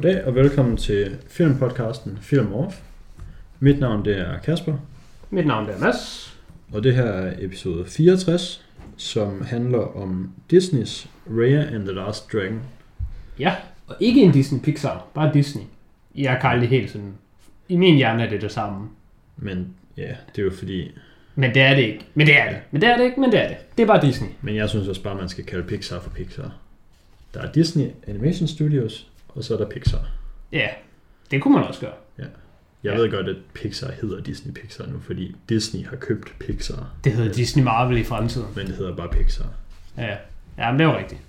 Goddag og velkommen til filmpodcasten Film Off. Mit navn det er Kasper, Mit navn det er Mads. og det her er episode 64, som handler om Disneys Raya and the Last Dragon. Ja, og ikke en Disney Pixar, bare Disney. Jeg kan aldrig helt sådan... I min hjerne er det det samme. Men ja, det er jo fordi... Men det er det ikke. Men det er det. Men det er det ikke, men det er det. Det er bare Disney. Men jeg synes også bare, man skal kalde Pixar for Pixar. Der er Disney Animation Studios, og så er der Pixar. Ja, det kunne man også gøre. Jeg Ja. ved godt, at Pixar hedder Disney Pixar nu, fordi Disney har købt Pixar, Det hedder Disney Marvel i fremtiden. men det hedder bare Pixar. Ja, ja men det var rigtigt.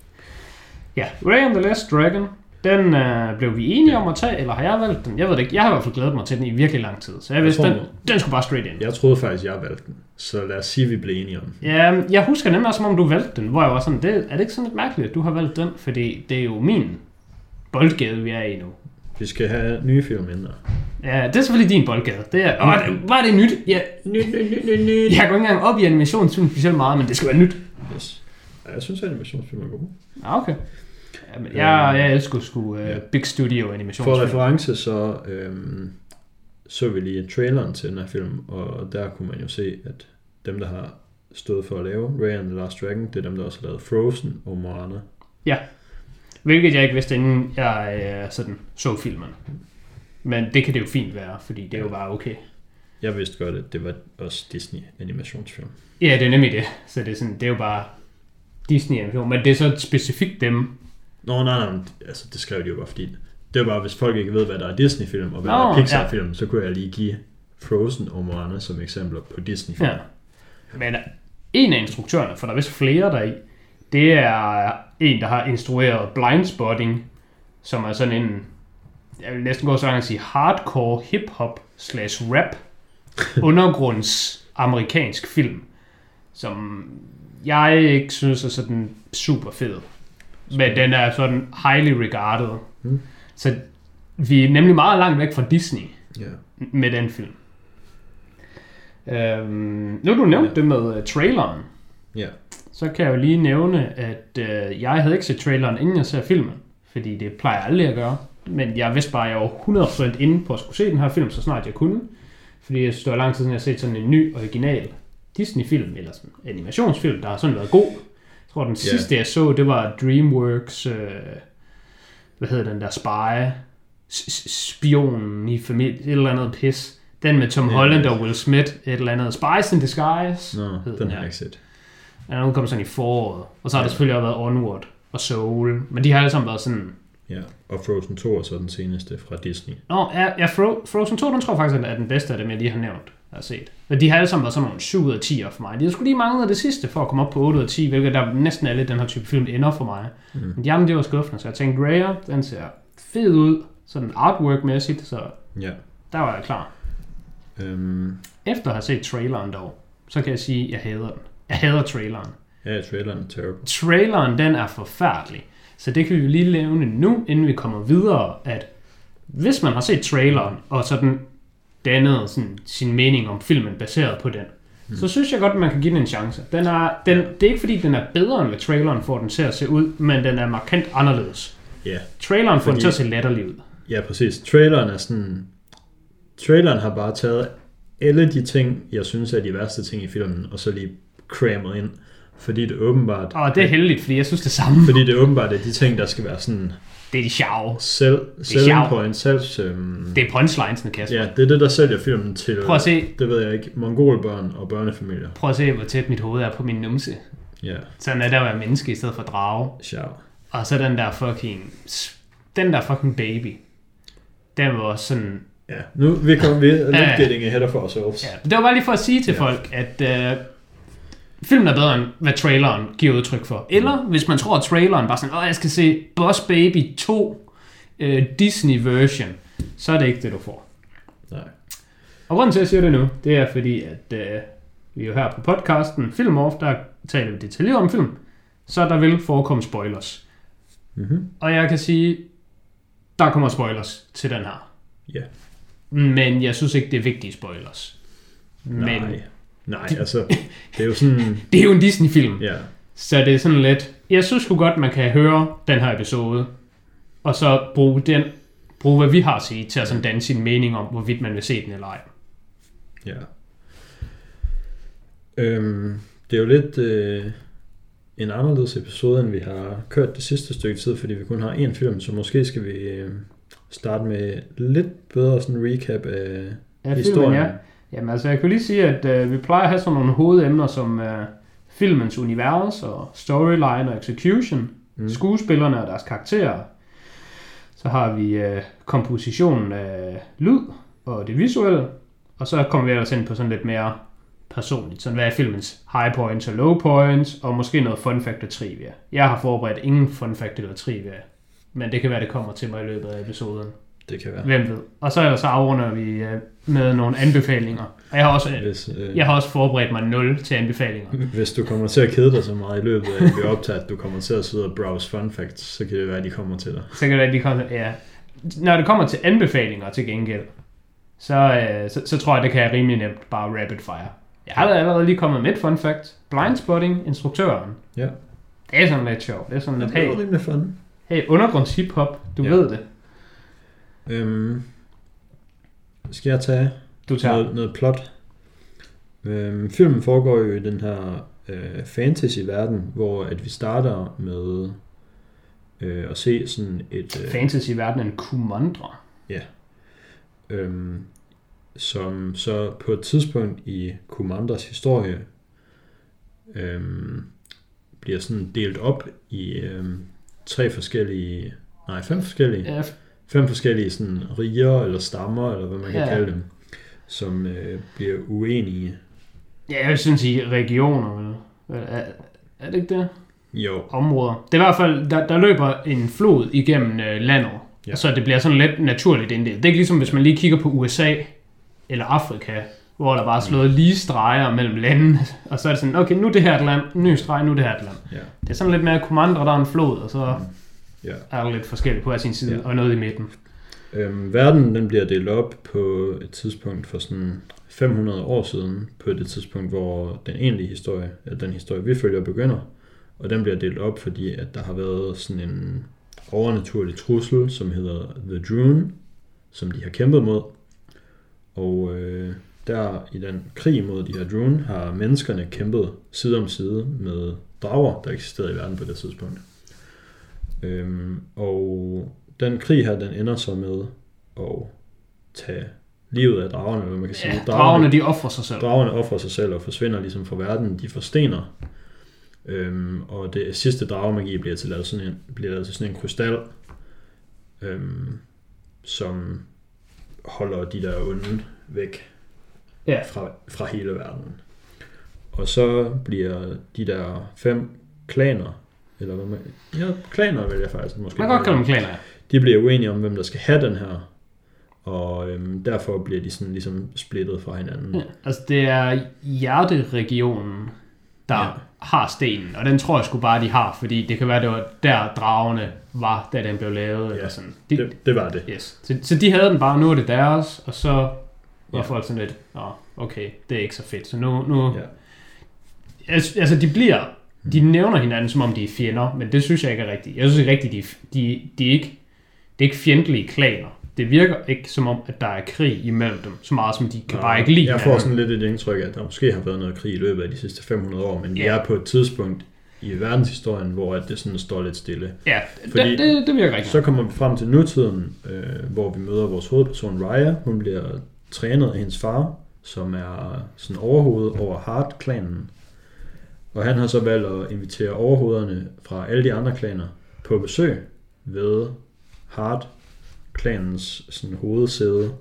Ja, Ray and the Last Dragon, den øh, blev vi enige om at tage, eller har jeg valgt den? Jeg ved det ikke. Jeg har i hvert fald glædet mig til den i virkelig lang tid. Så jeg Jeg vidste, tror, den, den skulle bare straight ind. Jeg troede faktisk, jeg valgte den, så lad os sige, at vi blev enige om den. Ja, jeg husker nemlig også, som om du valgte den, hvor jeg var sådan, det, er det ikke sådan lidt mærkeligt, at du har valgt den? Fordi det er jo min boldgade, vi er i nu. Vi skal have nye film. Ja, det er selvfølgelig din boldgade. Det er, åh, det, var det nyt? Ja, Nyt, nyt, nyt, nyt, nyt. jeg går ikke engang op i animationsfilm specielt meget, men det skal være nyt. Yes. Ja, jeg synes, at animationsfilm er gode. Ja, okay. Ja, men jeg, jeg elsker sgu uh, Ja. Big Studio For animationsfilm. reference, så øhm, så vi lige traileren til den her film, og der kunne man jo se, at dem, der har stået for at lave Ray and the Last Dragon, det er dem, der også har lavet Frozen og Moana. Hvilket jeg ikke vidste, inden jeg uh, sådan så filmen. Men det kan det jo fint være, fordi det er jo bare okay. Jeg vidste godt, at det var også Disney animationsfilm. Ja, det er nemlig det. Så det er, sådan, det er jo bare Disney animation. Men det er så specifikt dem. Nå, nej, nej, altså, det skrev de jo bare, fordi det var bare, hvis folk ikke ved, hvad der er Disney-film og hvad Nå, der er Pixar-film, så kunne jeg lige give Frozen og Moana som eksempler på Disney-film. Ja. Men en af instruktørerne, for der er vist flere der i, det er en, der har instrueret Blindspotting, som er sådan en, jeg vil næsten gå så langt at sige, hardcore hip-hop slash rap undergrunds amerikansk film, som jeg ikke synes er sådan super fed. Men den er sådan highly regarded. Mm. Så vi er nemlig meget langt væk fra Disney Ja. med den film. Øhm, nu du nævnt Ja. det med uh, traileren, ja. Så kan jeg jo lige nævne, at uh, jeg havde ikke set traileren, inden jeg ser filmen, fordi det plejer jeg aldrig at gøre. Men jeg vidste bare, at jeg var 100% inde på at skulle se den her film, så snart jeg kunne. Fordi jeg synes, det var lang tid siden, jeg har set sådan en ny, original Disney-film, eller sådan en animationsfilm, der har sådan været god. Jeg tror, den sidste, jeg så, det var DreamWorks, øh, hvad hedder den der, spy, spionen i familie, et eller andet pis. Den med Tom Ja. Holland og Will Smith, et eller andet, Spice in Disguise. Nå, hed den har ja. jeg ikke set. Den er udkommet sådan i foråret. Og så har Ja. der selvfølgelig også været Onward og Soul. Men de har alle sammen været sådan... Ja, og Frozen 2 er så den seneste fra Disney. Nå, ja, ja Fro- Frozen 2, den tror jeg faktisk er den bedste af dem, jeg lige har nævnt, jeg har set. Men de har alle sammen været sådan nogle 7 ud af 10 for mig. De har sgu lige manglet det sidste for at komme op på 8 ud af 10, hvilket der næsten alle den her type film ender for mig. Mm. Men de andre, det var skuffende, så jeg tænkte, Raya, den ser fed ud, sådan artwork-mæssigt, så Ja. der var jeg klar. Øhm, Efter at have set traileren dog, så kan jeg sige, at jeg hader den. Jeg hader traileren. ja, traileren er terrible. traileren, den er forfærdelig. Så det kan vi jo lige nævne nu, inden vi kommer videre, at hvis man har set traileren, og sådan dannet sådan sin mening om filmen baseret på den, mm. så synes jeg godt, at man kan give den en chance. Den er, den, det er ikke fordi, den er bedre end hvad traileren får den til at se ud, men den er markant anderledes. Ja, Traileren får Fordi- den til at se latterlig ud. ja, præcis. Traileren er sådan... Traileren har bare taget alle de ting, jeg synes er de værste ting i filmen, og så lige crammet ind. Fordi det åbenbart... Og det er heldigt, fordi jeg synes det samme. Fordi det åbenbart er de ting, der skal være sådan Det er de sjove. selv, selling sjovt. point, selv... Øhm, Det er punchlinesene, Kasper. ja, det er det, der sælger filmen til... Prøv at se, Det ved jeg ikke. Mongolbørn og børnefamilier. prøv at se, hvor tæt mit hoved er på min numse. Ja, Sådan er der at være menneske i stedet for drage. sjov. Og så den der fucking... Den der fucking baby. Den var også sådan... Ja, nu vi kommer vi lidt getting ahead of ourselves. Ja, det var bare lige for at sige til Ja. folk, at øh, filmen er bedre end hvad traileren giver udtryk for. Eller hvis man tror, at traileren bare sådan, åh, jeg skal se Boss Baby 2 øh, Disney version, så er det ikke det, du får. Nej. Og grunden til, at jeg siger det nu, det er fordi, at øh, vi er jo her på podcasten Film Off, der taler vi detaljeret om film, så der vil forekomme spoilers. Mm-hmm. Og jeg kan sige, der kommer spoilers til den her. Ja. Men jeg synes ikke, det er vigtige spoilers. Men Nej. Nej, altså, det er jo sådan... det er jo en Disney-film, Ja, så det er sådan lidt... Jeg synes sgu godt, man kan høre den her episode, og så bruge den bruge, hvad vi har at sige, til at sådan danne sin mening om, hvorvidt man vil se den eller ej. Ja. Øhm, det er jo lidt øh, en anderledes episode, end vi har kørt det sidste stykke tid, fordi vi kun har én film, så måske skal vi øh, starte med lidt bedre sådan recap af Ja, historien. filmen, ja. Jamen altså, jeg kan lige sige, at øh, vi plejer at have sådan nogle hovedemner som øh, filmens univers og storyline og execution, mm. skuespillerne og deres karakterer. Så har vi øh, kompositionen af lyd og det visuelle, og så kommer vi ellers ind på sådan lidt mere personligt. Sådan, hvad er filmens high points og low points, og måske noget fun fact og trivia. Jeg har forberedt ingen fun fact eller trivia, men det kan være, det kommer til mig i løbet af episoden. Det kan være. Hvem ved. Og så, så afrunder vi øh, med nogle anbefalinger. Og jeg har også, Hvis, øh, jeg har også forberedt mig 0 til anbefalinger. hvis du kommer til at kede dig så meget i løbet af, at vi optager, at du kommer til at sidde og browse fun facts, så kan det være, at de kommer til dig. Så kan det være, at de kommer, ja. Når det kommer til anbefalinger til gengæld, så, øh, så, så tror jeg, det kan jeg rimelig nemt bare rapid fire. Jeg har allerede lige kommet med et fun fact. Blindspotting, instruktøren. Ja. Det er sådan lidt sjovt. Det er sådan lidt, Det hey, rimelig fun. hey undergrunds hiphop, du Ja. ved det. Øhm, skal jeg tage Du tager. noget, noget plot? Øhm, filmen foregår jo i den her øh, fantasy-verden, hvor at vi starter med øh, at se sådan et... Øh, Fantasy-verdenen Kumandra. øhm, som så på et tidspunkt i Commanders historie øhm, bliver sådan delt op i øhm, tre forskellige, nej fem forskellige, Ja, fem forskellige sådan riger eller stammer, eller hvad man kan Ja. kalde dem, som øh, bliver uenige. ja, jeg synes i regioner, vel? Er, er det ikke det? Jo, områder. Det er i hvert fald, der, der løber en flod igennem øh, landet, Ja. så det bliver sådan lidt naturligt inddelt. Det er ikke ligesom, hvis man lige kigger på USA eller Afrika, hvor der bare er slået lige streger mellem landene, og så er det sådan, okay, nu er det her et land, ny streg, nu er det her et land. ja, Det er sådan lidt mere kommandre, der er en flod, og så ja. er der lidt forskelligt på hver sin side, Ja. og noget i midten. Øhm, verden den bliver delt op på et tidspunkt for sådan 500 år siden, på det tidspunkt, hvor den egentlige historie, eller den historie, vi følger, begynder. Og den bliver delt op, fordi at der har været sådan en overnaturlig trussel, som hedder The Drune, som de har kæmpet mod. Og øh, der i den krig mod de her Drune, har menneskerne kæmpet side om side med drager, der eksisterede i verden på det tidspunkt. Øhm, og den krig her, den ender så med at tage livet af dragerne, hvad man kan sige. Ja, dragerne, de offrer sig selv. Dragerne offrer sig selv og forsvinder ligesom fra verden. De forstener. Øhm, og det sidste dragemagi bliver til lavet sådan en, bliver lavet til sådan en krystal, øhm, som holder de der onde væk Ja. fra, fra hele verden. Og så bliver de der fem klaner, eller hvad man... Ja, klaner vil jeg faktisk måske Man kan godt kalde dem klaner, ja. de bliver uenige om, hvem der skal have den her. Og øhm, derfor bliver de sådan ligesom splittet fra hinanden. ja. Altså, det er hjerteregionen, der Ja. har stenen, og den tror jeg sgu bare, de har, fordi det kan være, det var der dragerne var, da den blev lavet, Ja. eller sådan. De, Det, det var det. Yes. Så, så de havde den bare, nu er det deres, og så var Ja. folk sådan lidt, Nå, okay, det er ikke så fedt. Så nu, nu ja. altså, altså de bliver, de nævner hinanden, som om de er fjender, men det synes jeg ikke er rigtigt. Jeg synes ikke rigtigt, de, de, de er ikke, det er ikke fjendtlige klaner. Det virker ikke som om, at der er krig imellem dem, så meget som de kan Nå, bare ikke lide Jeg får sådan lidt et indtryk af, at der måske har været noget krig i løbet af de sidste 500 år, men vi Ja. er på et tidspunkt i verdenshistorien, hvor det sådan står lidt stille. Ja, Fordi- det, det, det virker rigtigt. Så kommer vi frem til nutiden, øh, hvor vi møder vores hovedperson Raya. Hun bliver trænet af hendes far, som er sådan overhoved over Hart-klanen. Og han har så valgt at invitere overhovederne fra alle de andre klaner på besøg ved Hart-klanens sådan hovedsæde,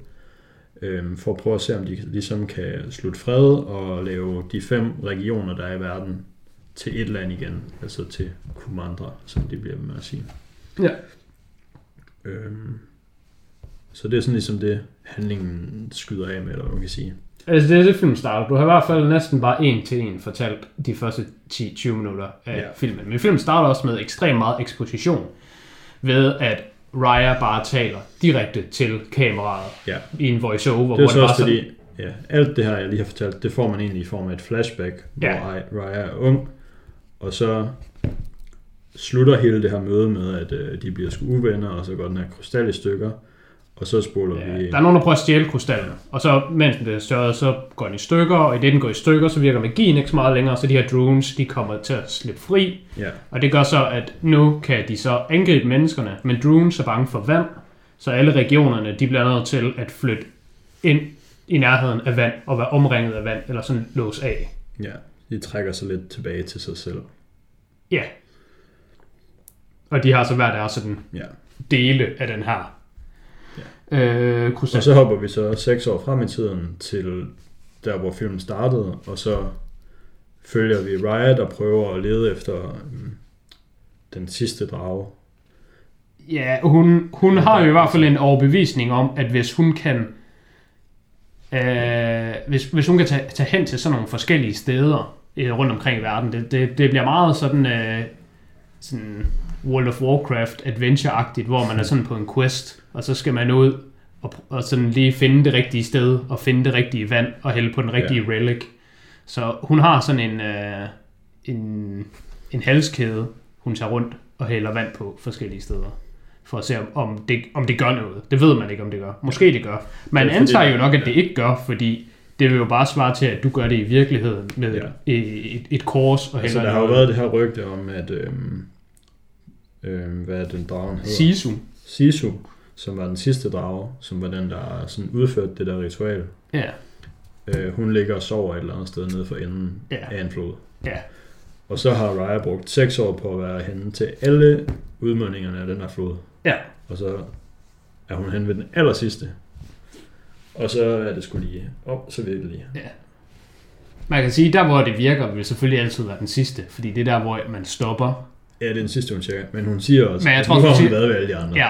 øh, for at prøve at se, om de ligesom kan slutte fred og lave de fem regioner, der er i verden, til et land igen, altså til Kumandra, som det bliver med at sige. Ja. Øhm, så det er sådan ligesom det, handlingen skyder af med, eller hvad man kan sige. Altså, det er det, film starter. Du har i hvert fald næsten bare en til en fortalt de første 10-20 minutter af Ja. filmen. Men filmen starter også med ekstremt meget eksposition, ved at Raya bare taler direkte til kameraet Ja. i en voiceover, Det er hvor så det også sådan, fordi, ja, alt det her, jeg lige har fortalt, det får man egentlig i form af et flashback, hvor Ja. Raya er ung, og så slutter hele det her møde med, at øh, de bliver sgu uvenner, og så går den her krystal i stykker, og så spoler Ja, vi... der er nogen, der prøver at stjæle krystallen, og så mens den bliver større, så går den i stykker, og i det den går i stykker, så virker magien ikke så meget længere, så de her drones, de kommer til at slippe fri, Ja, og det gør så, at nu kan de så angribe menneskerne, men drones er bange for vand, så alle regionerne, de bliver nødt til at flytte ind i nærheden af vand, og være omringet af vand, eller sådan lås af. ja. De trækker sig lidt tilbage til sig selv. Ja. Og de har så hver deres sådan Ja. dele af den her øh, krystal. Og så hopper vi så seks år frem i tiden til der, hvor filmen startede, og så følger vi Raya, der prøver at lede efter øhm, den sidste drage. Ja, hun, hun har jo i hvert fald en overbevisning om, at hvis hun kan øh, hvis, hvis hun kan tage, tage hen til sådan nogle forskellige steder øh, rundt omkring i verden, det, det, det bliver meget sådan, øh, sådan World of Warcraft adventure-agtigt, hvor man er sådan på en quest, og så skal man ud og, og sådan lige finde det rigtige sted, og finde det rigtige vand, og hælde på den rigtige ja. relic. Så hun har sådan en, øh, en, en halskæde, hun tager rundt og hælder vand på forskellige steder. For at se, om, det, om det gør noget. Det ved man ikke, om det gør. Måske det gør. Man Ja, antager jo nok, at det ikke gør, fordi det vil jo bare svare til, at du gør det i virkeligheden med Ja. et, et, et kors og Altså, hælder der har jo været det her rygte om, at øhm, øhm, hvad er den dragen hedder? Sisu. Sisu, som var den sidste drage, som var den, der sådan udførte det der ritual. Ja. Øh, hun ligger og sover et eller andet sted nede for enden Ja. af en flod. Ja. Og så har Raya brugt 6 år på at være henne til alle udmundingerne af den her flod. Ja. Og så er hun henne ved den aller sidste. Og så er det skulle lige op, så virkelig. Man kan sige, der hvor det virker, vil selvfølgelig altid være den sidste, fordi det er der, hvor man stopper. Ja, det er den sidste, hun tjekker. Men hun siger også, Men jeg at tror, nu hun har hun siger- været ved alle de andre. Ja,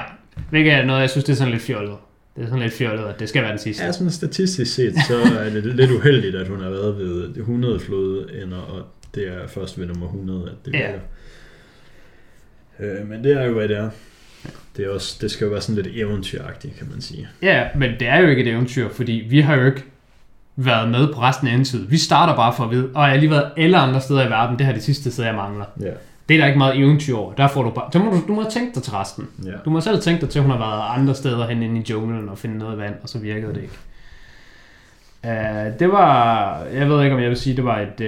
hvilket er noget, jeg synes, det er sådan lidt fjollet. Det er sådan lidt fjollet, at det skal være den sidste. Ja, sådan statistisk set, så er det lidt uheldigt, at hun har været ved 100 flodender, og det er først ved nummer 100, at det Ja. virker. Øh, men det er jo, hvad det er. Det, er også, det skal jo være sådan lidt eventyragtigt, kan man sige. Ja, men det er jo ikke et eventyr, fordi vi har jo ikke været med på resten af tid. Vi starter bare for at vide, og jeg har lige været alle andre steder i verden, det her er det sidste sted, jeg mangler. Ja. Det er der ikke meget eventyr over. Der får du bare, så må du, du må tænke dig til resten. ja. Du må selv tænke dig til, at hun har været andre steder hen inde i junglen og finde noget vand, og så virkede det ikke. Uh, det var, jeg ved ikke om jeg vil sige, det var et, uh,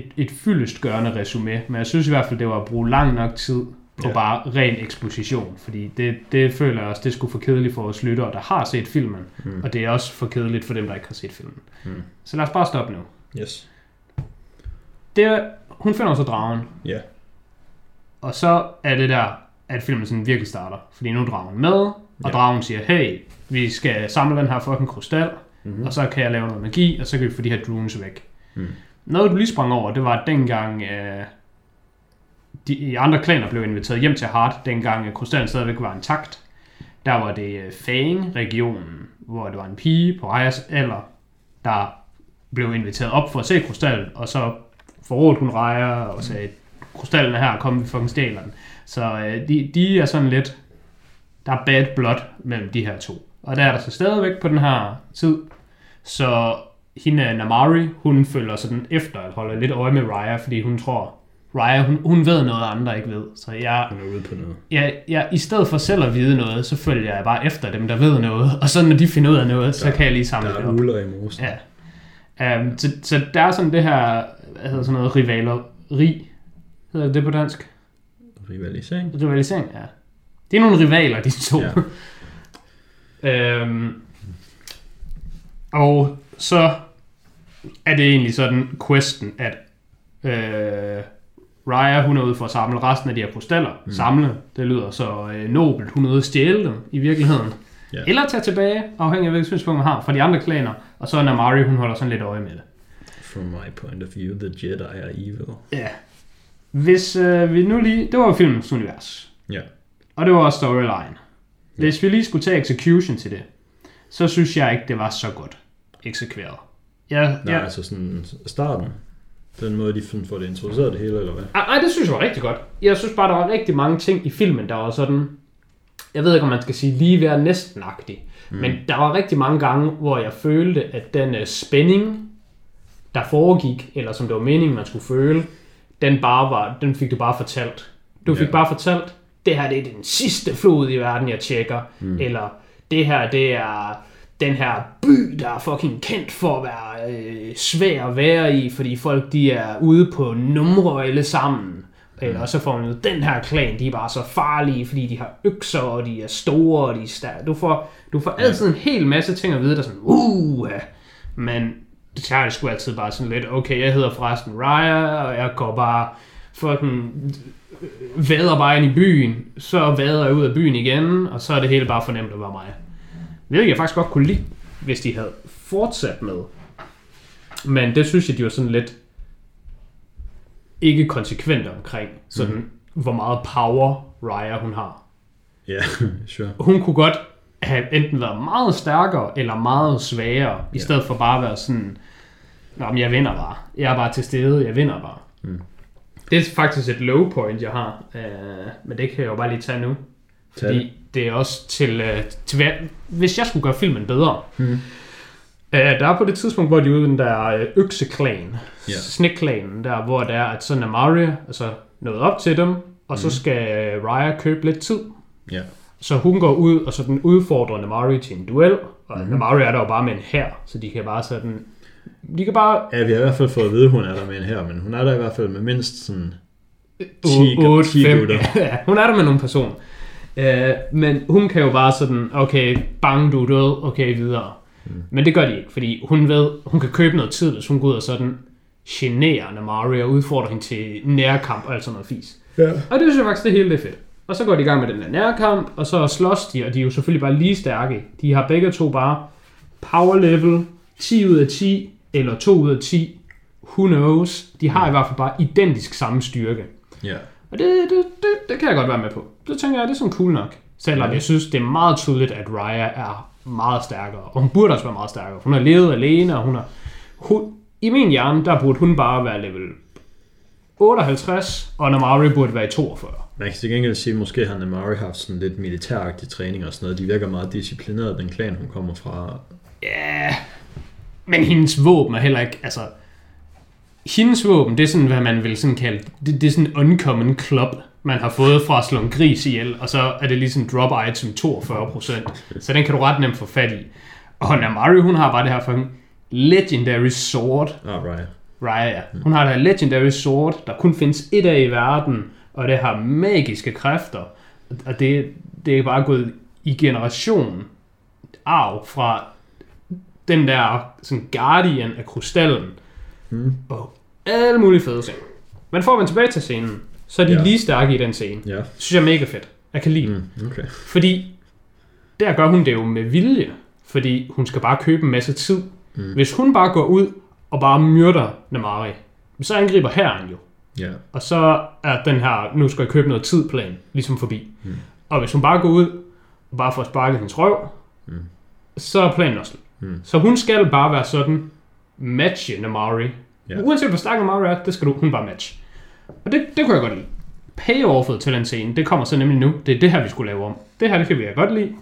et, et fyldestgørende resume, men jeg synes i hvert fald, det var at bruge lang nok tid på Ja. bare ren eksposition, fordi det, det føler jeg også, det skulle for kedeligt for os lyttere, der har set filmen, Mm. og det er også for kedeligt for dem, der ikke har set filmen. Mm. Så lad os bare stoppe nu. Yes. Det, hun finder så dragen, Ja. Og så er det der, at filmen sådan virkelig starter, fordi nu er dragen med, og Ja. dragen siger, hey, vi skal samle den her fucking krystal, Mm-hmm. og så kan jeg lave noget magi, og så kan vi få de her drones væk. Mm. Noget, du lige sprang over, det var, at dengang øh, de andre klaner blev inviteret hjem til Hart, dengang øh, krystallen stadigvæk var intakt, der var det øh, Fang-regionen, hvor det var en pige på Reyes alder, der blev inviteret op for at se krystallen, og så forrådte hun Rejer og sagde, krystallen er her, kom vi fucking stjæler den. Så øh, de, de er sådan lidt, der er bad blood mellem de her to. Og der er der så stadigvæk på den her tid. Så hende Namari, hun følger sådan efter at holde lidt øje med Raya, fordi hun tror, Raya, hun, hun ved noget, andre ikke ved. Så jeg, Hun er ude på noget. jeg, jeg, i stedet for selv at vide noget, så følger jeg bare efter dem, der ved noget. Og så når de finder ud af noget, så Der- kan jeg lige samle Der det er op. uler i mosen. Ja. Um, så, så der er sådan det her, hvad hedder sådan noget, rivaleri. Hedder det det på dansk? Rivalisering. Rivalisering, ja. Det er nogle rivaler, de to. Ja. øhm, og så er det egentlig sådan questen, at øh, Raya, hun er ude for at samle resten af de her krystaller. Mm. Samle, det lyder så øh, nobelt. Hun er ude at stjæle dem i virkeligheden. Ja. Eller tage tilbage, afhængig af hvilket synspunkt man har, fra de andre klaner. Og så er Namari, hun holder sådan lidt øje med det. From my point of view, the Jedi are evil. Ja. Hvis øh, vi nu lige... Det var jo filmens univers. Ja. Og det var også storyline. Hvis vi lige skulle tage execution til det, så synes jeg ikke, det var så godt eksekveret. Ja, Nej, ja. altså sådan starten. Den måde, de får det introduceret det hele, eller hvad? Ej, ej, det synes jeg var rigtig godt. Jeg synes bare, der var rigtig mange ting i filmen, der var sådan... Jeg ved ikke, om man skal sige lige være næsten-agtig. Mm. Men der var rigtig mange gange, hvor jeg følte, at den uh, spænding, der foregik, eller som det var meningen, man skulle føle, den, bare var, den fik du bare fortalt. Du fik Ja. bare fortalt, det her det er den sidste flod i verden, jeg tjekker. Mm. Eller det her, det er den her by, der er fucking kendt for at være øh, svær at være i, fordi folk de er ude på numre alle sammen. Mm. Og så får man den her klan, de er bare så farlige, fordi de har økser, og de er store, og de er stærke. Du får, du får altid en hel masse ting at vide, der er sådan, uh, men det tager sgu altid bare sådan lidt, okay, jeg hedder forresten Raya, og jeg går bare fucking vader bare ind i byen, så vader jeg ud af byen igen, og så er det hele bare fornemt at være mig. Hvilket jeg faktisk godt kunne lide, hvis de havde fortsat med. Men det synes jeg, de var sådan lidt ikke konsekvente omkring, sådan mm. hvor meget power Raya hun har. Ja, yeah, sure. Hun kunne godt have enten været meget stærkere eller meget svagere, yeah. i stedet for bare at være sådan, Nå, men jeg vinder bare. Jeg er bare til stede, jeg vinder bare. Mm. Det er faktisk et low point, jeg har, øh, men det kan jeg jo bare lige tage nu. Fordi det. det er også til, øh, til, hvis jeg skulle gøre filmen bedre, mm. Uh, der er på det tidspunkt, hvor de er ude den der øh, økseklan, yeah. snekklanen, der hvor det er, at så Namaria altså nået op til dem, og mm. så skal Raya købe lidt tid. Yeah. Så hun går ud, og så den udfordrer Namari til en duel, og mm. Namari er der jo bare med en her, så de kan bare sådan... De kan bare... Ja, vi har i hvert fald fået at vide, at hun er der med en her, men hun er der i hvert fald med mindst sådan 10, 8, 10 5, ja, hun er der med nogle personer. Uh, men hun kan jo bare sådan, okay, bang, du er død, okay, videre. Mm. Men det gør de ikke, fordi hun ved, hun kan købe noget tid, hvis hun går ud og sådan generer Namari og udfordrer hende til nærkamp og alt sådan noget fis. Ja. Og det synes jeg faktisk, det hele det er fedt. Og så går de i gang med den der nærkamp, og så slås de, og de er jo selvfølgelig bare lige stærke. De har begge to bare power level 10 ud af 10, eller 2 ud af 10. Who knows? De har i hvert fald bare identisk samme styrke. Ja. Og det, det, det, det kan jeg godt være med på. Så tænker jeg, det er sådan cool nok. Selvom jeg synes, det er meget tydeligt, at Raya er meget stærkere. Og hun burde også være meget stærkere. Hun har levet alene, og hun har... Hun, I min hjerne, der burde hun bare være level 58, og Namari burde være i 42. Man kan til gengæld sige, at måske har Namari haft sådan lidt militæragtig træning og sådan noget. De virker meget disciplineret, den klan, hun kommer fra. Ja, men hendes våben er heller ikke, altså... Hendes våben, det er sådan, hvad man vil sådan kalde, det, det er sådan en uncommon club man har fået fra at slå en gris ihjel, og så er det ligesom drop item 42%. Så den kan du ret nemt få fat i. Og Namari, hun har bare det her for legendary sword. Oh, right. Raya. Hun har det her legendary sword, der kun findes et af i verden, og det har magiske kræfter. Og det, det er bare gået i generation arv fra den der sådan guardian af krystallen. Mm. Og alle mulige fede ting. Men får man tilbage til scenen, så er de ja. lige stærke i den scene. Ja. Det synes jeg er mega fedt. Jeg kan lide mm, okay. Fordi der gør hun det jo med vilje. Fordi hun skal bare købe en masse tid. Mm. Hvis hun bare går ud og bare myrder Namari, så angriber herren jo. Ja. Og så er den her, nu skal jeg købe noget tid plan, ligesom forbi. Mm. Og hvis hun bare går ud og bare får sparket hendes røv, mm. så er planen også mm. Så hun skal bare være sådan, matche Namari. Ja. Uanset hvor stærk Namari er, det skal du, hun bare match. Og det, det kunne jeg godt lide. Payoffet til den scene, det kommer så nemlig nu. Det er det her, vi skulle lave om. Det her, det kan vi godt lide.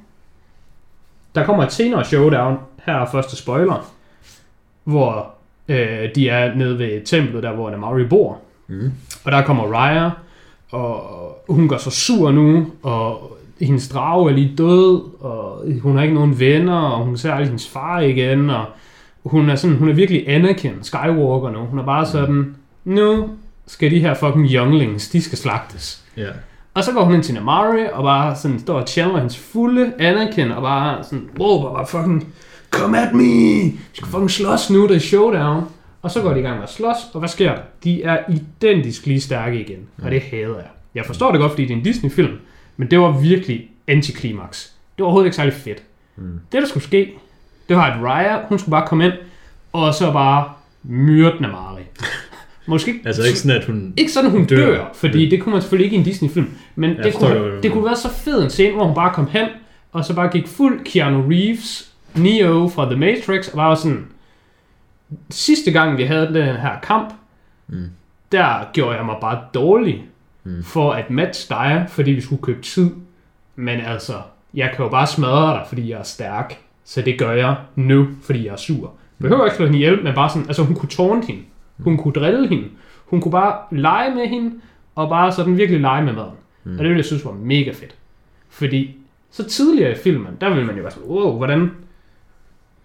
Der kommer et senere showdown. Her er første spoiler. Hvor øh, de er nede ved templet, der hvor Namari bor. Mm. Og der kommer Raya, og hun gør sig sur nu, og hendes drage er lige død, og hun har ikke nogen venner, og hun ser aldrig hendes far igen, og hun er, sådan, hun er virkelig Anakin Skywalker nu. Hun er bare sådan, nu skal de her fucking younglings, de skal slagtes. Yeah. Og så går hun ind til Namari, og bare sådan står og channel hendes fulde Anakin, og bare sådan, wow, bare fucking, come at me, vi skal fucking slås nu, det er showdown. Og så går de i gang med at slås, og hvad sker der? De er identisk lige stærke igen, og det hader jeg. Jeg forstår det godt, fordi det er en Disney-film, men det var virkelig antiklimaks. Det var overhovedet ikke særlig fedt. Mm. Det, der skulle ske, det var, at Raya, hun skulle bare komme ind, og så bare myrde Namari. Måske altså ikke sådan, at hun Ikke sådan, hun dør, dør fordi det kunne man selvfølgelig ikke i en Disney-film. Men det kunne, jo, det kunne være så fed en scene, hvor hun bare kom hen, og så bare gik fuld Keanu Reeves, Neo fra The Matrix, og bare sådan, sidste gang vi havde den her kamp, mm. der gjorde jeg mig bare dårlig mm. for at matche dig, fordi vi skulle købe tid. Men altså, jeg kan jo bare smadre dig, fordi jeg er stærk. Så det gør jeg nu, fordi jeg er sur. Behøver ikke slå hende ihjel, men bare sådan, altså hun kunne tårne hende. Hun kunne drille hende. Hun kunne bare lege med hende, og bare sådan virkelig lege med maden. Mm. Og det ville jeg synes var mega fedt. Fordi Så tidligere i filmen, der vil man jo være sådan, wow, hvordan...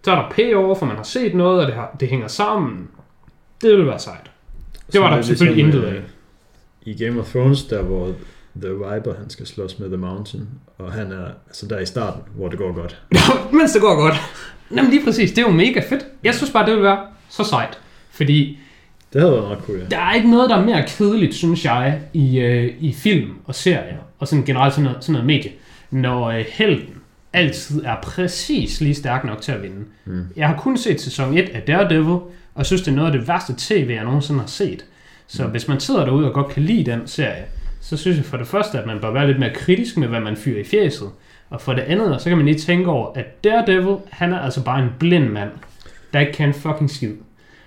Så er der payoff, for man har set noget, og det, har, det hænger sammen. Det ville være sejt. Det var Så der selvfølgelig intet af. øh, I Game of Thrones, der hvor The Viper, han skal slås med The Mountain, og han er altså der i starten, hvor det går godt. Mens det går godt. Jamen lige præcis, det er jo mega fedt. Jeg synes bare, det ville være så sejt. Fordi Det havde været ret cool, ja. der er ikke noget, der er mere kedeligt, synes jeg, i, øh, i film og serier, og sådan generelt sådan noget, sådan noget medie, når øh, helten altid er præcis lige stærk nok til at vinde. Mm. Jeg har kun set sæson 1 af Daredevil, og synes, det er noget af det værste tv, jeg nogensinde har set. Så mm. hvis man sidder derude og godt kan lide den serie, så synes jeg for det første, at man bør være lidt mere kritisk med, hvad man fyrer i fjeset. Og for det andet, så kan man lige tænke over, at Daredevil, han er altså bare en blind mand, der ikke kan fucking skid.